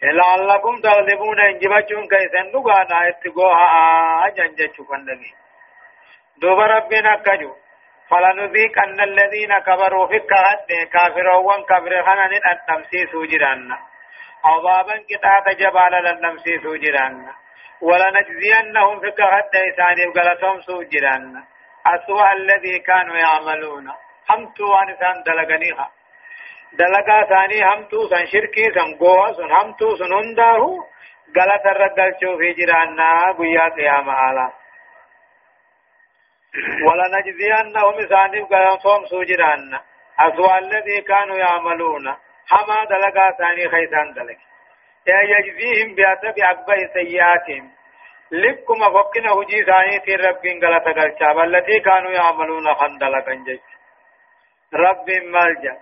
لعلكم تغلبون انجبچون كيسن نغانا اتقوها اجنجچ فندگي دوب ربنا كجو. فلنذيقن الذين كبروا في الكهد كافروا وان كبر خنن التمسيس جرانا عذابا كتاب جبال للنمسيس جرانا ولنجزينهم في كهد إساني وقالتهم سوجران. أسوأ الذي كانوا يعملون. همتو وانسان دلقنيها. دلقا ثاني همتو سن شركي سن قوة سن همتو سن هنداه غلط الرقل شو في جرانا قيا قيام آلا. ولنجزينهم إساني وقالتهم سوجران. أسوأ الذي كانوا يعملون. هما دلقا ثاني خيسان دلق يجزيهم بأسب أكبر سيئاتهم لكم فقنا هجي ثاني رب غلط قلشاب التي كانوا يعملون خندلقا جيش رب ملجأ.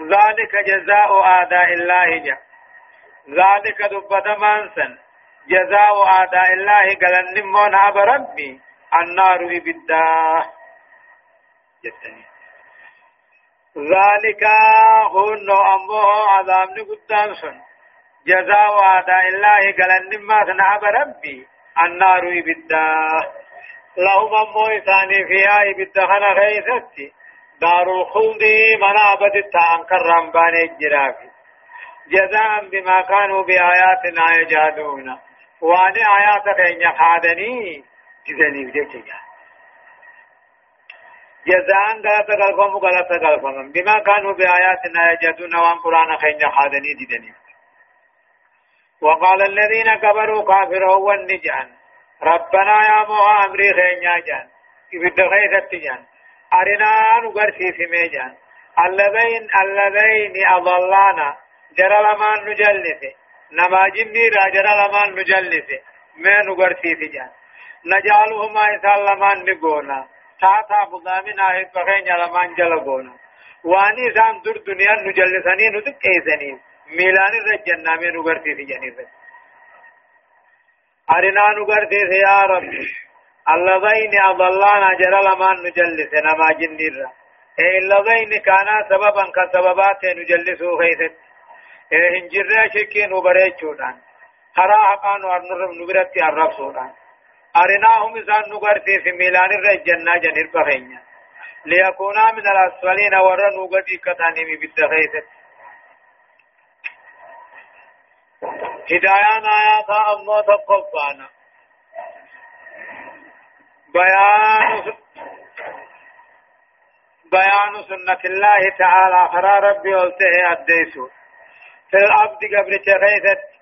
ذلك جزاء أعداء الله جا. ذلك دبت مانسا جزاء أعداء الله قال النمون أبا ربي النار إبدا جتني ذلك هن أمه عذاب نقدام سن. جزاء أعداء الله قال النمون أبا ربي. النار إبدا لهم أمه ثاني فيها إبدا خنا غيثتي دار الخلد من عبد التعان كرم بان الجرافي جزاء بما كانوا بآياتنا يجادون. وان آياتك إن يخادني. جزني بجيجا جزاء غلط قلبهم غلط قلبهم بما كانوا بآياتنا يجادون وأن قرآن خين يخادني جدني وقال الذين كبروا كافروا والنجان. ربنا يا موها أمري خين يجان إبدا خيثت جان أرنا نغرسي في ميجان. اللذين اللذين أضلانا. جرى لما نجلس. نما جني را جرى لما نجلس. ما نغرسي في جان. نجعلهما إسال لما نقونا. تاتا بضامنا هدفخين لما نجلقونا واني سان در دنيا نجلسني ندقيسني ميلان الرجنا من نغرسي في جاني أرنا نغرسي يا رب. اللذين أضلانا جرى لما نجلس نما جنيرا إيه اللذين كانا سببا كسببات نجلسوا خيثت هنجرى شكين وبريتشودان هرا حقان ورنرم نبرتي عرب سودان أرناهم إذا نغرتي في ميلان الرجنة جنير بخينيا ليكونا من الأسفلين ورا نغرتي كتانيمي بالتخيثت هدايان آيات أمو تقفانا. بيان بيان سنة الله تعالى خرى ربي قلته أديسو. في الأبد قبل تغيثت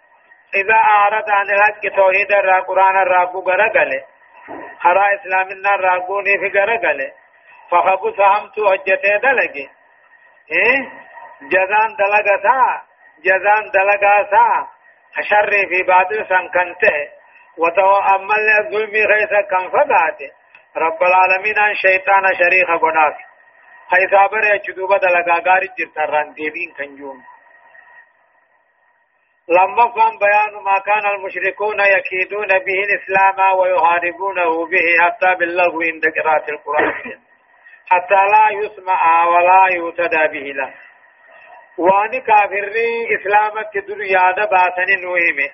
إذا أعرض عن الحق توحيد الرا قرآن الراقو غرقل خرى إسلامنا الراقوني في غرقل فخبو سهمتو حجته دلقي إيه؟ جزان دلقتا جزان دلقاسا شر في باطل سنكنته وتأمل الظلم غيث كم فقاته رب العالمين ان شيطان شريخ قناس حيث عبر يجدوب دلقا غاري جرتران ديبين كنجوم لما فهم بيان ما كان المشركون يكيدون به الإسلام ويحاربونه به حتى باللغو عند قراءة القرآن. حتى لا يسمع ولا يهتدى به له. وان كافرين إسلامة در ياد باسن نوهمه.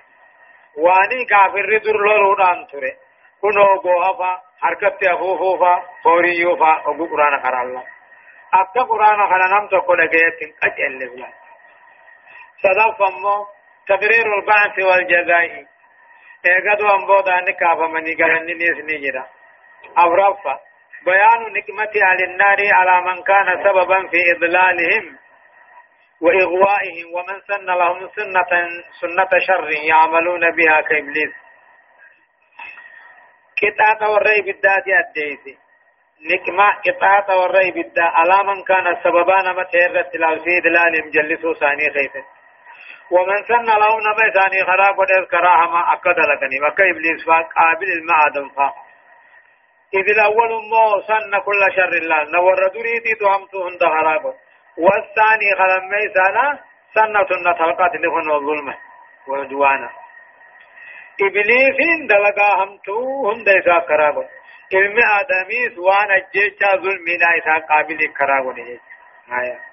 واني كافر در لولودان تره كنو غوفا حركت افوفوفا فوريوفا أو قرآن قرا الله اكا قرآن قرا نم تو كو دغيت أجل بلا صدف امو تقرير البعث والجزاء اگدو امبو دان كافا مني گلن نيس نيجرا اورفا بيان نقمة على النار على من كان سببا في إضلالهم وإغوائهم ومن سن لهم سنة سنة شر يعملون بها كإبليس كتاة والرأي بالذات أديسي نكما كتاة والرأي بالذات على من كان سببان متهرة تلاوسي دلال مجلسو ثاني خيفت ومن سن لهم نما ثاني خراب ودس كراهما أكد لكني. وكا إبليس فاق قابل المعادم فاق إذ الأول مو سن كل شر الله. نور دريدي تهمتو هند خرابت والثاني خلمي سنة سنة نتلقات لهن الظلم والعدوان إبليس دلقا همتو هم ديسا كرابا علم آدمي سوان الجيشا ظلمنا إسا قابل كرابا آية.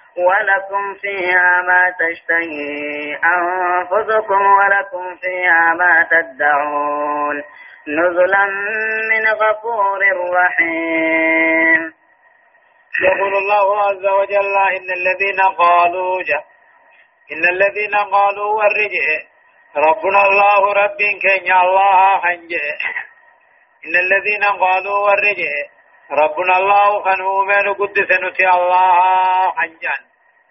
ولكم فيها ما تشتهي أنفسكم ولكم فيها ما تدعون نزلا من غفور رحيم. يقول الله عز وجل إن الذين قالوا جاء إن الذين قالوا والرجع. ربنا الله رب كن الله حنجه إن الذين قالوا والرجع. ربنا الله خنو من قدس نتي الله حنجان.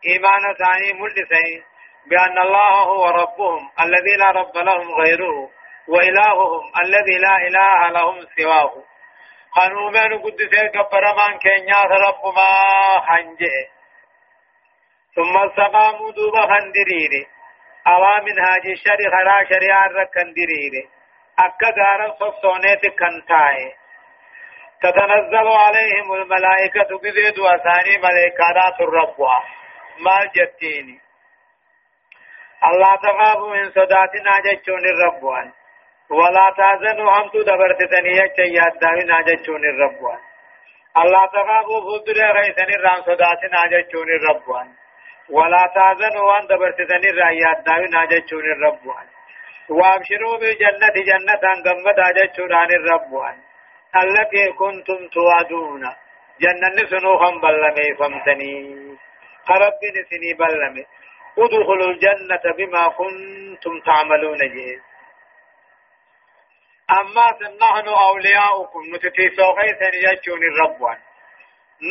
إيمان ثاني ملسين بأن الله هو ربهم الذي لا رب لهم غيره وإلههم الذي لا إله لهم سواه. خنو من قدس كبر من كن رب ما حنجه. ثم استقاموا دوبا خندريري أوا من هاجي الشري خرا شريعة ركندريري أكا غارا صفصونيت كنتاي. تتنزل عليهم الملائكة بذيد وثاني ملائكات الرب. ما جتيني. الله تخافوا من صداتنا جتشون الرب. ولا تازنوا هم تدبرت تنية ياد داونا جتشون الرب. الله تخافوا فدر غيثن الرام صداتنا جتشون الرب. ولا تازنوا وان دبرتتن الرأيات داوي ناجتشون الرب. وابشروا بالجنة جنة قمت آجتشون عن الرب. التي كنتم توعدون. جنة سنوخا بلمي فمتني خرب نسني بلمي. ادخلوا الجنة بما كنتم تعملون. جيد أما نحن أولياؤكم. نتتيسو غيثا يجون الرب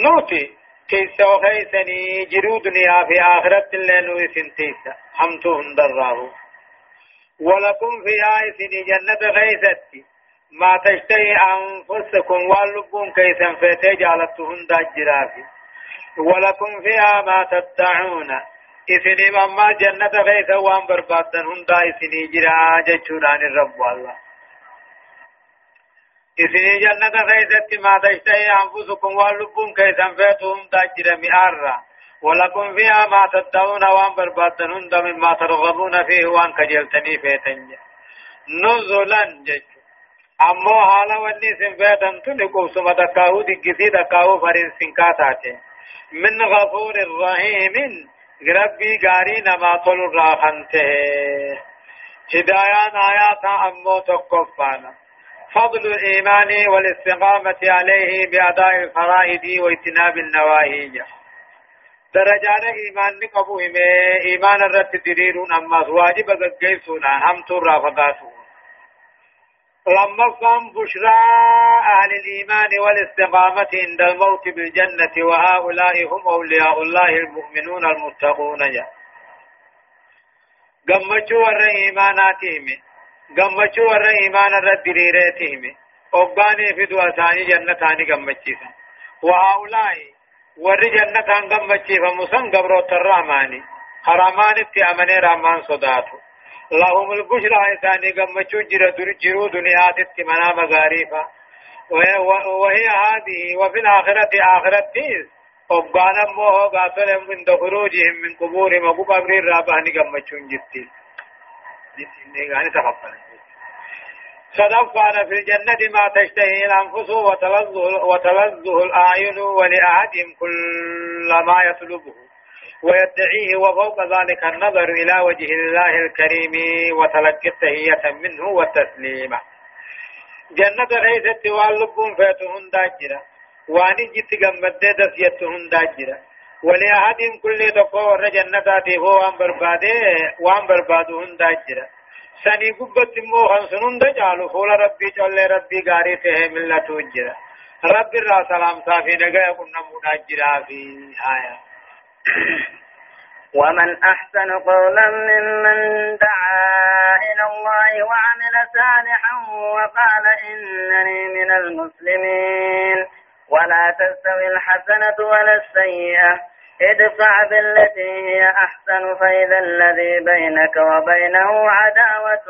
نوتي كيسا وخيسني جرو دنيا في آخرة اللين ويسن تيسا هندراه ولكم في آيسن جنة غيثتي. ما تشتهي أنفسكم واللبون كيسا فتجالت هندا جرافي ولكم فيها ما تدعون. إسني مما جنة غيثا وأن بربادا هندا إسني جرا جتشوران الرب والله. إسني جنة غيثت ما تشتهي أنفسكم واللبون كيسا فيتهم تاجر مئارا ولكم فيها ما تدعون وأن بربادن هند مما ترغبون فيه وأن كجلتني فيتن نزلا جج. أمو حالا وني سنفيتن تنقو سما دكاهو دقسي دكاهو فرين سنكاتاتي من غفور رحيم ربي غاري نما طول راخنته هدايان آيات أمو تقفانا فضل الإيمان والاستقامة عليه بأداء الفرائض واجتناب النواهي درجان إيمان نقبو إيمان الرد دليلون أما واجب قيسون هم ترى فقاسون لما قام بشرى أهل الإيمان والاستقامة عند الموت بالجنة وهؤلاء هم أولياء الله المؤمنون المتقون جاء قمتوا الرئيماناتهم gammachuu warra imaana irra diriireetihime obbaanii fi du'a isaanii jannataani gammachiisan wahaulaa'i warri jannataan gammachiifamu san gabroota rahmaani haramaanitti amanee rahmaan sodaatu lahum lbushraa isaanii gammachuu jira jiruu duniyaatitti manaa magaariifa وهي هذه وفي الآخرة آخرتيس وقال أمه قاتل عند خروجهم من قبورهم وقبر الرابعة نقمتشون جتين يعني تقبل صدفنا في الجنة ما تشتهي الأنفس وتلذه الأعين ولأحدهم كل ما يطلبه. ويدعيه وفوق ذلك النظر إلى وجه الله الكريم وتلقي التهية منه والتسليم. جنة غيثت واللبون فيتهن داجرة. واني جت قمت دسيتهن داجرة. ولأحدهم كل تقوى جنة هو وان برباده وان بربادهن داجرة. سني قبت مو خنسنون دجالو فول ربي جل ربي غاري ته ملت وجرا رب الرا سلام صافي نگا كنا مناجرا في آية. ومن أحسن قولا ممن دعا إلى الله وعمل صالحا وقال إنني من المسلمين. ولا تستوي الحسنة ولا السيئة. ادفع بالتي هي أحسن فإذا الذي بينك وبينه عداوة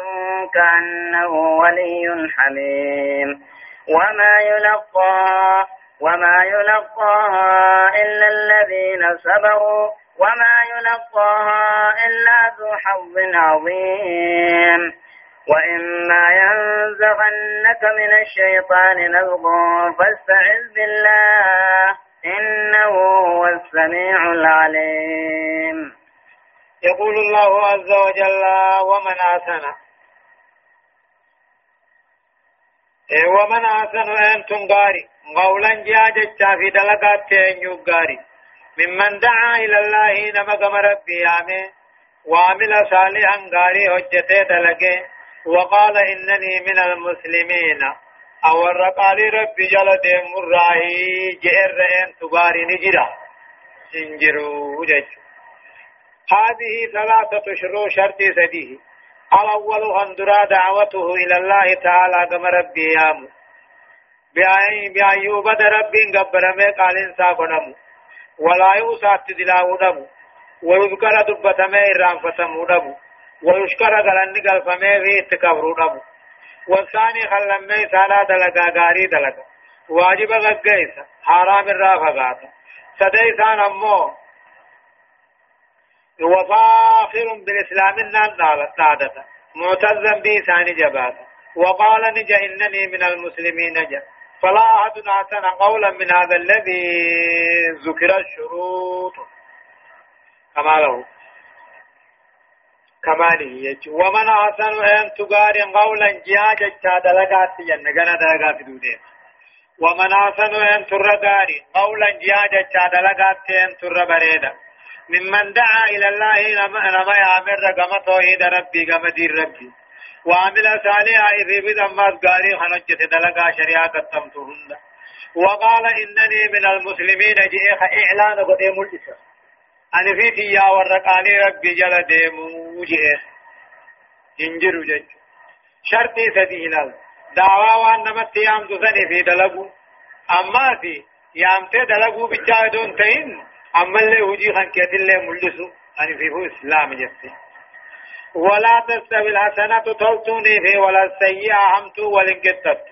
كأنه ولي حميم. وما يلقى وما يلقاها إلا الذين صبروا وما يلقاها إلا ذو حظ عظيم وإما ينزغنك من الشيطان نزغ فاستعذ بالله إنه هو السميع العليم يقول الله عز وجل ومن أحسن إيه، ومن أحسن أنتم غاري قولا جاجة في دلقات غاري. ممن دعا إلى الله نما ربي آمين. وعمل صالحا غاري هجته دلقه وقال إنني من المسلمين. أو الرقال ربي جل ديم جئر أن تغاري نجرا. سنجرو جج. هذه ثلاثة شروع شرط سديه. الأول أندرا دعوته إلى الله تعالى كما ربي يامو بأيوب ربي قبر ما قال إنسا قنمو. ولا يوسات دلاو نمو ويذكر دبت ما إرام فتمو نمو ويشكر قلن قلفمه في اتكبرو نمو والثاني خلمي سالا دلقا غاري دلقا. واجب غقيسا حرام الرافقاتا سديسان أمو. وفاخر بالإسلام نادتا معتزا به ثاني جباتا. وقال نجا إنني من المسلمين نجا فلا أحد أحسن قولا من هذا الذي ذكر الشروط. كما له. كماله ومن أحسن أن تقارن قولا جهاجا دلقات جنة. غنى دلقات دودين ومن أحسن أن ترقاري قولا جهاجا دلقات أن تربريدا ممن دعا إلى الله نما يعمل رقم توحيد ربي كما دين ربي. وعمل صالحا إذ بذمات قاري خنجت دلقا شريعة قدمتهن وقال إنني من المسلمين جئ إعلان قديم الإسلام أنا في تيا ورقاني ربي جل ديمو جئ انجروا جج۔ شرطي سدينا دعوا وان نمت يام تسني في دلقو أما في يامتي دلقو بجاهدون تين أما اللي وجي خان كيت اللي ملسو أنا في هو إسلام جفتي ولا تستوي الحسنة تلتوني في ولا السيئة همتو ولنكتت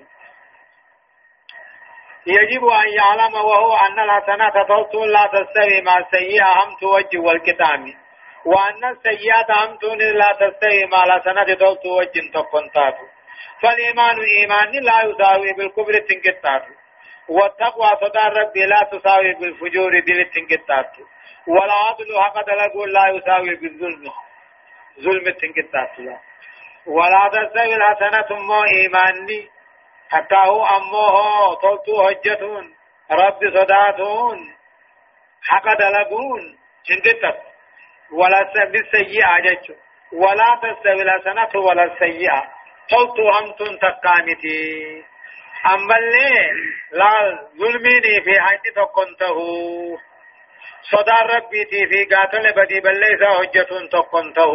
يجب أن يعلم وهو أن الحسنة تلتون لا تستوي مع السيئة همتو وجه والكتام وأن السيئة همتون لا تستوي مع الحسنة تلتو وجه تقنتاتو فالإيمان إيمان لا يساوي بالكبر تنكتاتو. والتقوى صدى ربي لا تساوي بالفجور دل تنكتات ولا عدل حق تلقوا لا يساوي بالظلم. ظلم تنكتات ولا تساوي الحسنة مو إيماني حتى هو أمه طلتو هجتون رب صداتون. حق تلقون تنكتات ولا بالسيئة جتشو ولا تستوي الحسنة ولا السيئة طلتو همتون تقامتي أما اللي لا ظلميني في حيث تقنته صدى ربي في قاتل بدي بل ليس حجة تقنته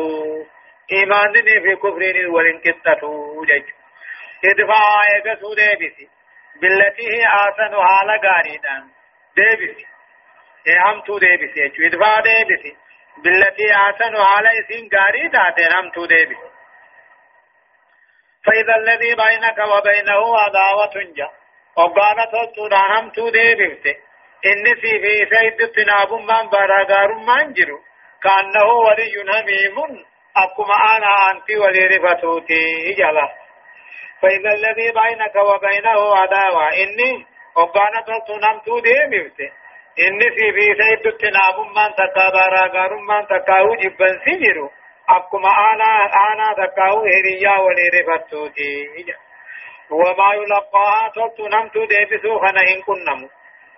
إيمانني في كفرين والانكتته جج ادفع يقصو ديبسي بالتي هي آسن حال غاريدان ديبسي همتو ديبسي ادفع ديبسي بالتي آسن حال اسين غاريدان همتو ديبسي فإذا الذي بينك وبينه عداوة جا وقانا تلتون هم تودي بفته إن في في سيد تناب من براغار من جرو كأنه ولي هميم أكما أنا أنت ولي رفتوتي جلا فإذا الذي بينك وبينه عداوة إني وقانا تلتون هم تودي بفته إن في في سيد تناب من تكابر غار من تكاو جبن سجرو أكما أنا أنا ذكاو هريا ولرفتوتي وما يلقاها تلت نمت ديبسو خنا إن كنمو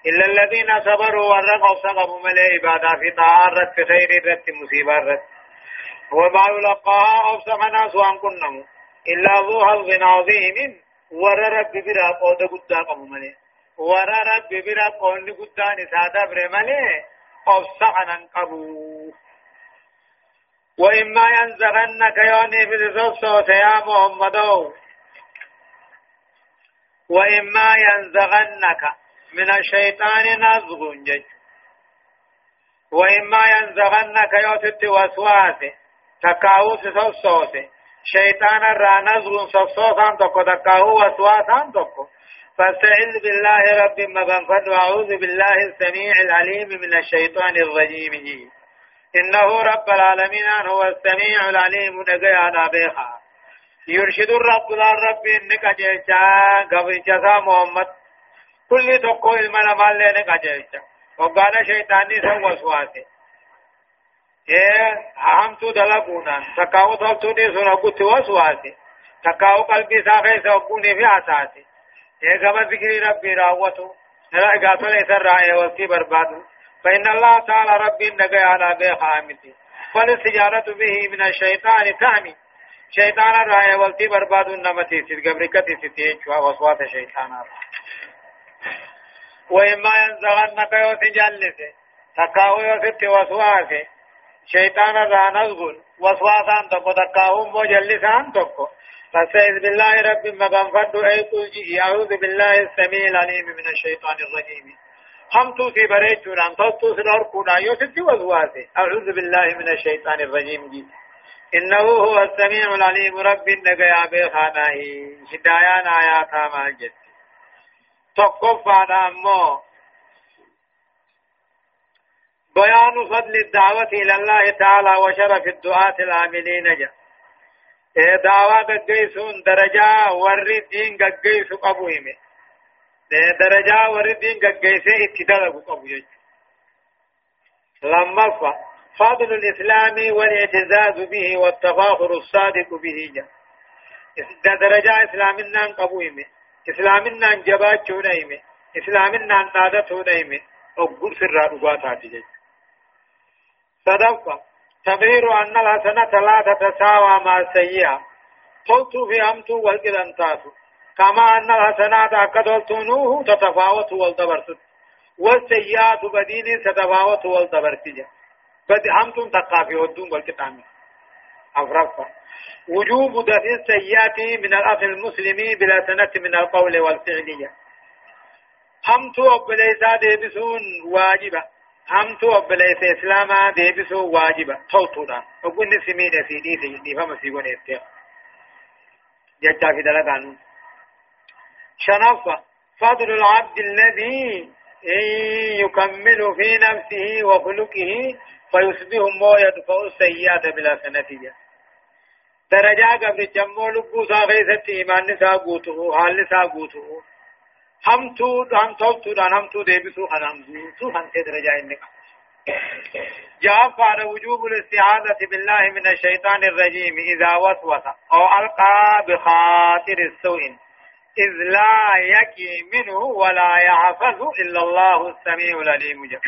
إلا الذين صبروا ورقوا صبروا ملي عبادة في طاعة في خير رت مصيبة رت. وما يلقاها أفسخنا سوان كنمو. إلا ذو حظ عظيم. ور رب برا قود قدا قبو ملي ور رب برا قود قدا نسادة برملي أفسخنا قبو وإما ينزغنك يوني في الصوت يا محمد وإما ينزغنك من الشيطان نزغ جج. وإما ينزغنك يوتت وسواس. تكاوس صوت شيطان را نزغ صوصان تكو. تكاو وسواسان تكو. فاستعذ بالله رب مغنفد وأعوذ بالله السميع العليم من الشيطان الرجيم. إنه رب العالمين هو السميع العليم. دقيا بيخا يرشد الرب الرب إنك جيشا قبل جزا محمد. كل تقو المنا مال لنك جيشا وقال شيطاني سو وسواسي إيه أهم دلقونا تكاو تلتو دي سنة قلت وسواسي تكاو قلبي ساخي سوقوني في أساسي إيه كما ذكري ربي راوتو نرى قاتل إسر رأي وقتي بربادو فإن الله تعالى ربي نقي على بي خامتي فالاستجارة به من الشيطان تامي شيطان الرأي والتي برباد النمتي سيد قبركتي ستيج وصوات شيطان وإما ينزغنك يوسجلس تكاو يوسف وسواس شيطان الرأي نزغل وسواسان تكو تكاو مجلسان تكو فاستعذ بالله رب مقام فرد أي أعوذ بالله السميع العليم من الشيطان الرجيم. هم تو في بريت نام تو تو سر كونا يوسف وسواسه أعوذ بالله من الشيطان الرجيم. جي إنه هو السميع العليم. رب النجا بخانه هدايان آيات ما جت تقف على أمو بيان فضل الدعوة إلى الله تعالى وشرف الدعاة العاملين جاء إيه دعوة قيسون درجة ورد دين قيس قبوهم درجة ورد دين قيس اتدلق قبوهم لما فضل الإسلام والاعتزاز به والتفاخر الصادق به جاء درجة إسلامنا قبوهم إسلامنا جبات شونيم إسلامنا نادت شونيم أقول سر رغوات جاء صدقة تغيير أن الحسنة لا تتساوى مع السيئة قلت في أمت والقدن تاسو كما أن الحسنات أكدلتنوه تتفاوت والدبرت والسيئات بدين تتفاوت والدبرت بد همتم تقافي ودون والكتام أفرفا وجوب دفع السيئات من الأخ المسلم بلا سنة من القول والفعل همت أبليسا ديبسون واجبة. همتو أبليس إسلاما ديبسو واجبا توتودا وقل نسمين في دي سيدي فما سيقون إفتيا جتا في دلقان شنفة. فضل العبد الذي يكمل في نفسه وخلقه فيصبح ما يدفع السيئات بلا سنتيجة درجة قبل جمو لبو ساغيثة إيمان نسا قوته حال نسا قوته همتو هم توتو دان همتو ديبسو خنامزو هم درجة إنك جاء على وجوب الاستعاذة بالله من الشيطان الرجيم إذا وسوس أو ألقى بخاطر السوء إذ لا يكي منه ولا يحفظ إلا الله السميع العليم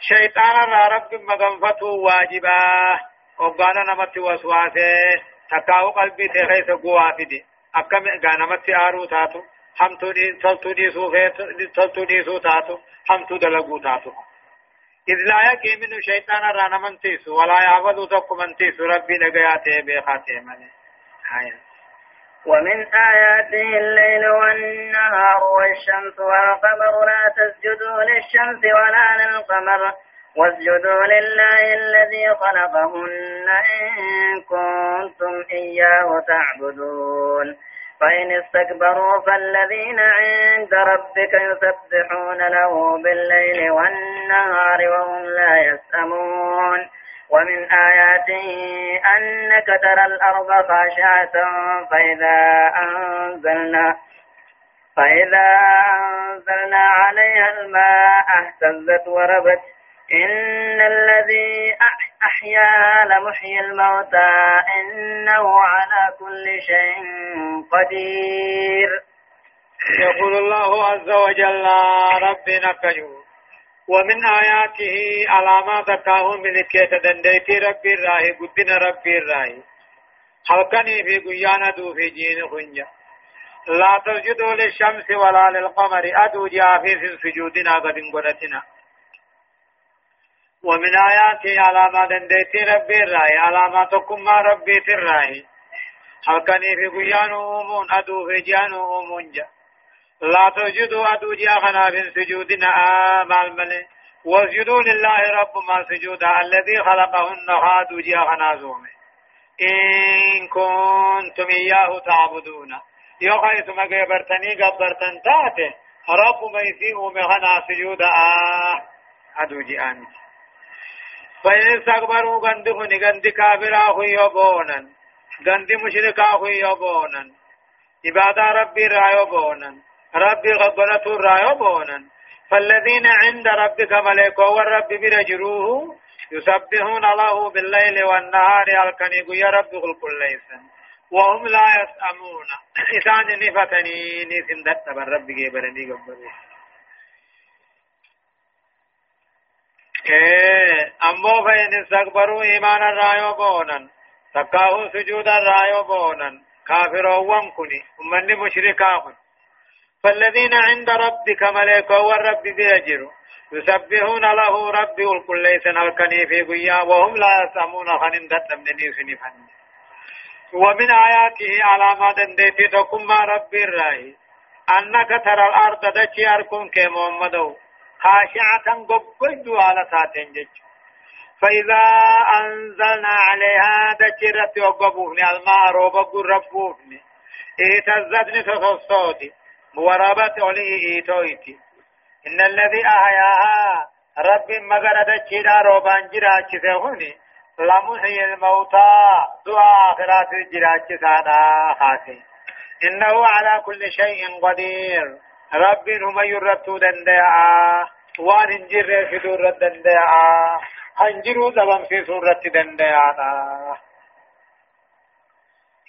شيطان رب مغنفته واجبا وقال نمت وسواسه تكاو قلبي تخيس قوافدي أكم غانمت آرو تاتو همتو دي تلتو دي سوفيت تلتو دي سو تاتو همتو دلقو تاتو إذ لا يكي منه شيطان رانا من ولا يعبدو تقو من ربي لقياته بخاته منه آية ومن آياته الليل والنهار والشمس والقمر لا تسجدوا للشمس ولا للقمر. واسجدوا لله الذي خلقهن إن كنتم إياه تعبدون. فإن استكبروا فالذين عند ربك يسبحون له بالليل والنهار وهم لا يسأمون. ومن آياته أنك ترى الأرض خاشعة فإذا أنزلنا فإذا أنزلنا عليها الماء اهتزت وربت إن الذي أحيا لمحيي الموتى إنه على كل شيء قدير. يقول الله عز وجل ربنا كجو ومن آياته علامات كاهم ملكية دنديتي ربي الراهي قدنا ربي الراهي حلقني في قيانا دو في جين خنجا لا تسجدوا للشمس ولا للقمر أدو جافي في سجودنا قد انقلتنا. ومن آياته علامة دنديتي ربي الرأي علاماتكم ما ربي الرأي. halkanii fi guyyaan uumuun aduu fi ji'aan uumuun ja لا تسجدوا أدو جا خنا في سجودنا مال ملي. واسجدوا لله رب ما سجودا الذي خلقهن هادو جا خنا زومي. إن كنتم إياه تعبدون. يو خيثم قبرتني قبرتن تاتي رب ما يسيء مخنا سجودا أدو جي فإن استكبروا غندهن غند كابرا يبونا غندي مشركا هو يبونن عبادة ربي رايبونن ربي غبنة رايبونن فالذين عند ربك ملائكة والرب برجروه يسبحون له بالليل والنهار الكنيق يا رب كل ليسا وهم لا يسأمون إسان نفتني نسن دت رب جبرني قبرني أمو فإن استكبروا إيمانا رايو بونن تقاهو سجودا رايو بونن كافرون كني ومن مشركاهن فالذين عند ربك ملائكة والرب بيجروا يسبحون له ربي الكل ليس نلقني في قيا وهم لا يسمون خنين دتم نيفني فن ومن آياته علامات ديتي تكما ربي الراهي أنك ترى الأرض دچي أركون كمحمدو خاشعة قبقد على ساتين جج. فإذا أنزلنا عليها دچرت وقبوفني الماء روبق ربوفني. اهتزتني تصوتي ورابت عليه إيتويتي. إن الذي أحياها رب مغرد چيدا روبان جراچ سهوني لمحي الموتى دعا آخرات سادا خاسي. إنه على كل شيء قدير. رب هم يرتو دندعا وان انجر في دور دندعا هنجرو دبم في سورة دندعا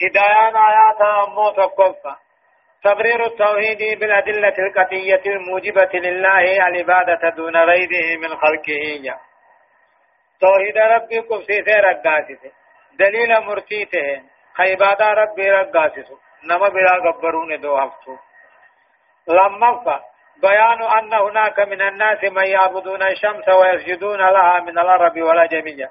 هدايان آيات أمو تقفى تبرير التوحيد بالأدلة القطية الموجبة لله العبادة دون غيره من خلقه. توحيد ربي كفسي رقاسته دليل مرتيته. خيبادا ربي رقاسته نما بلا قبرون دو هفتو. لما بيان أن هناك من الناس من يعبدون الشمس ويسجدون لها من العرب ولا جميع.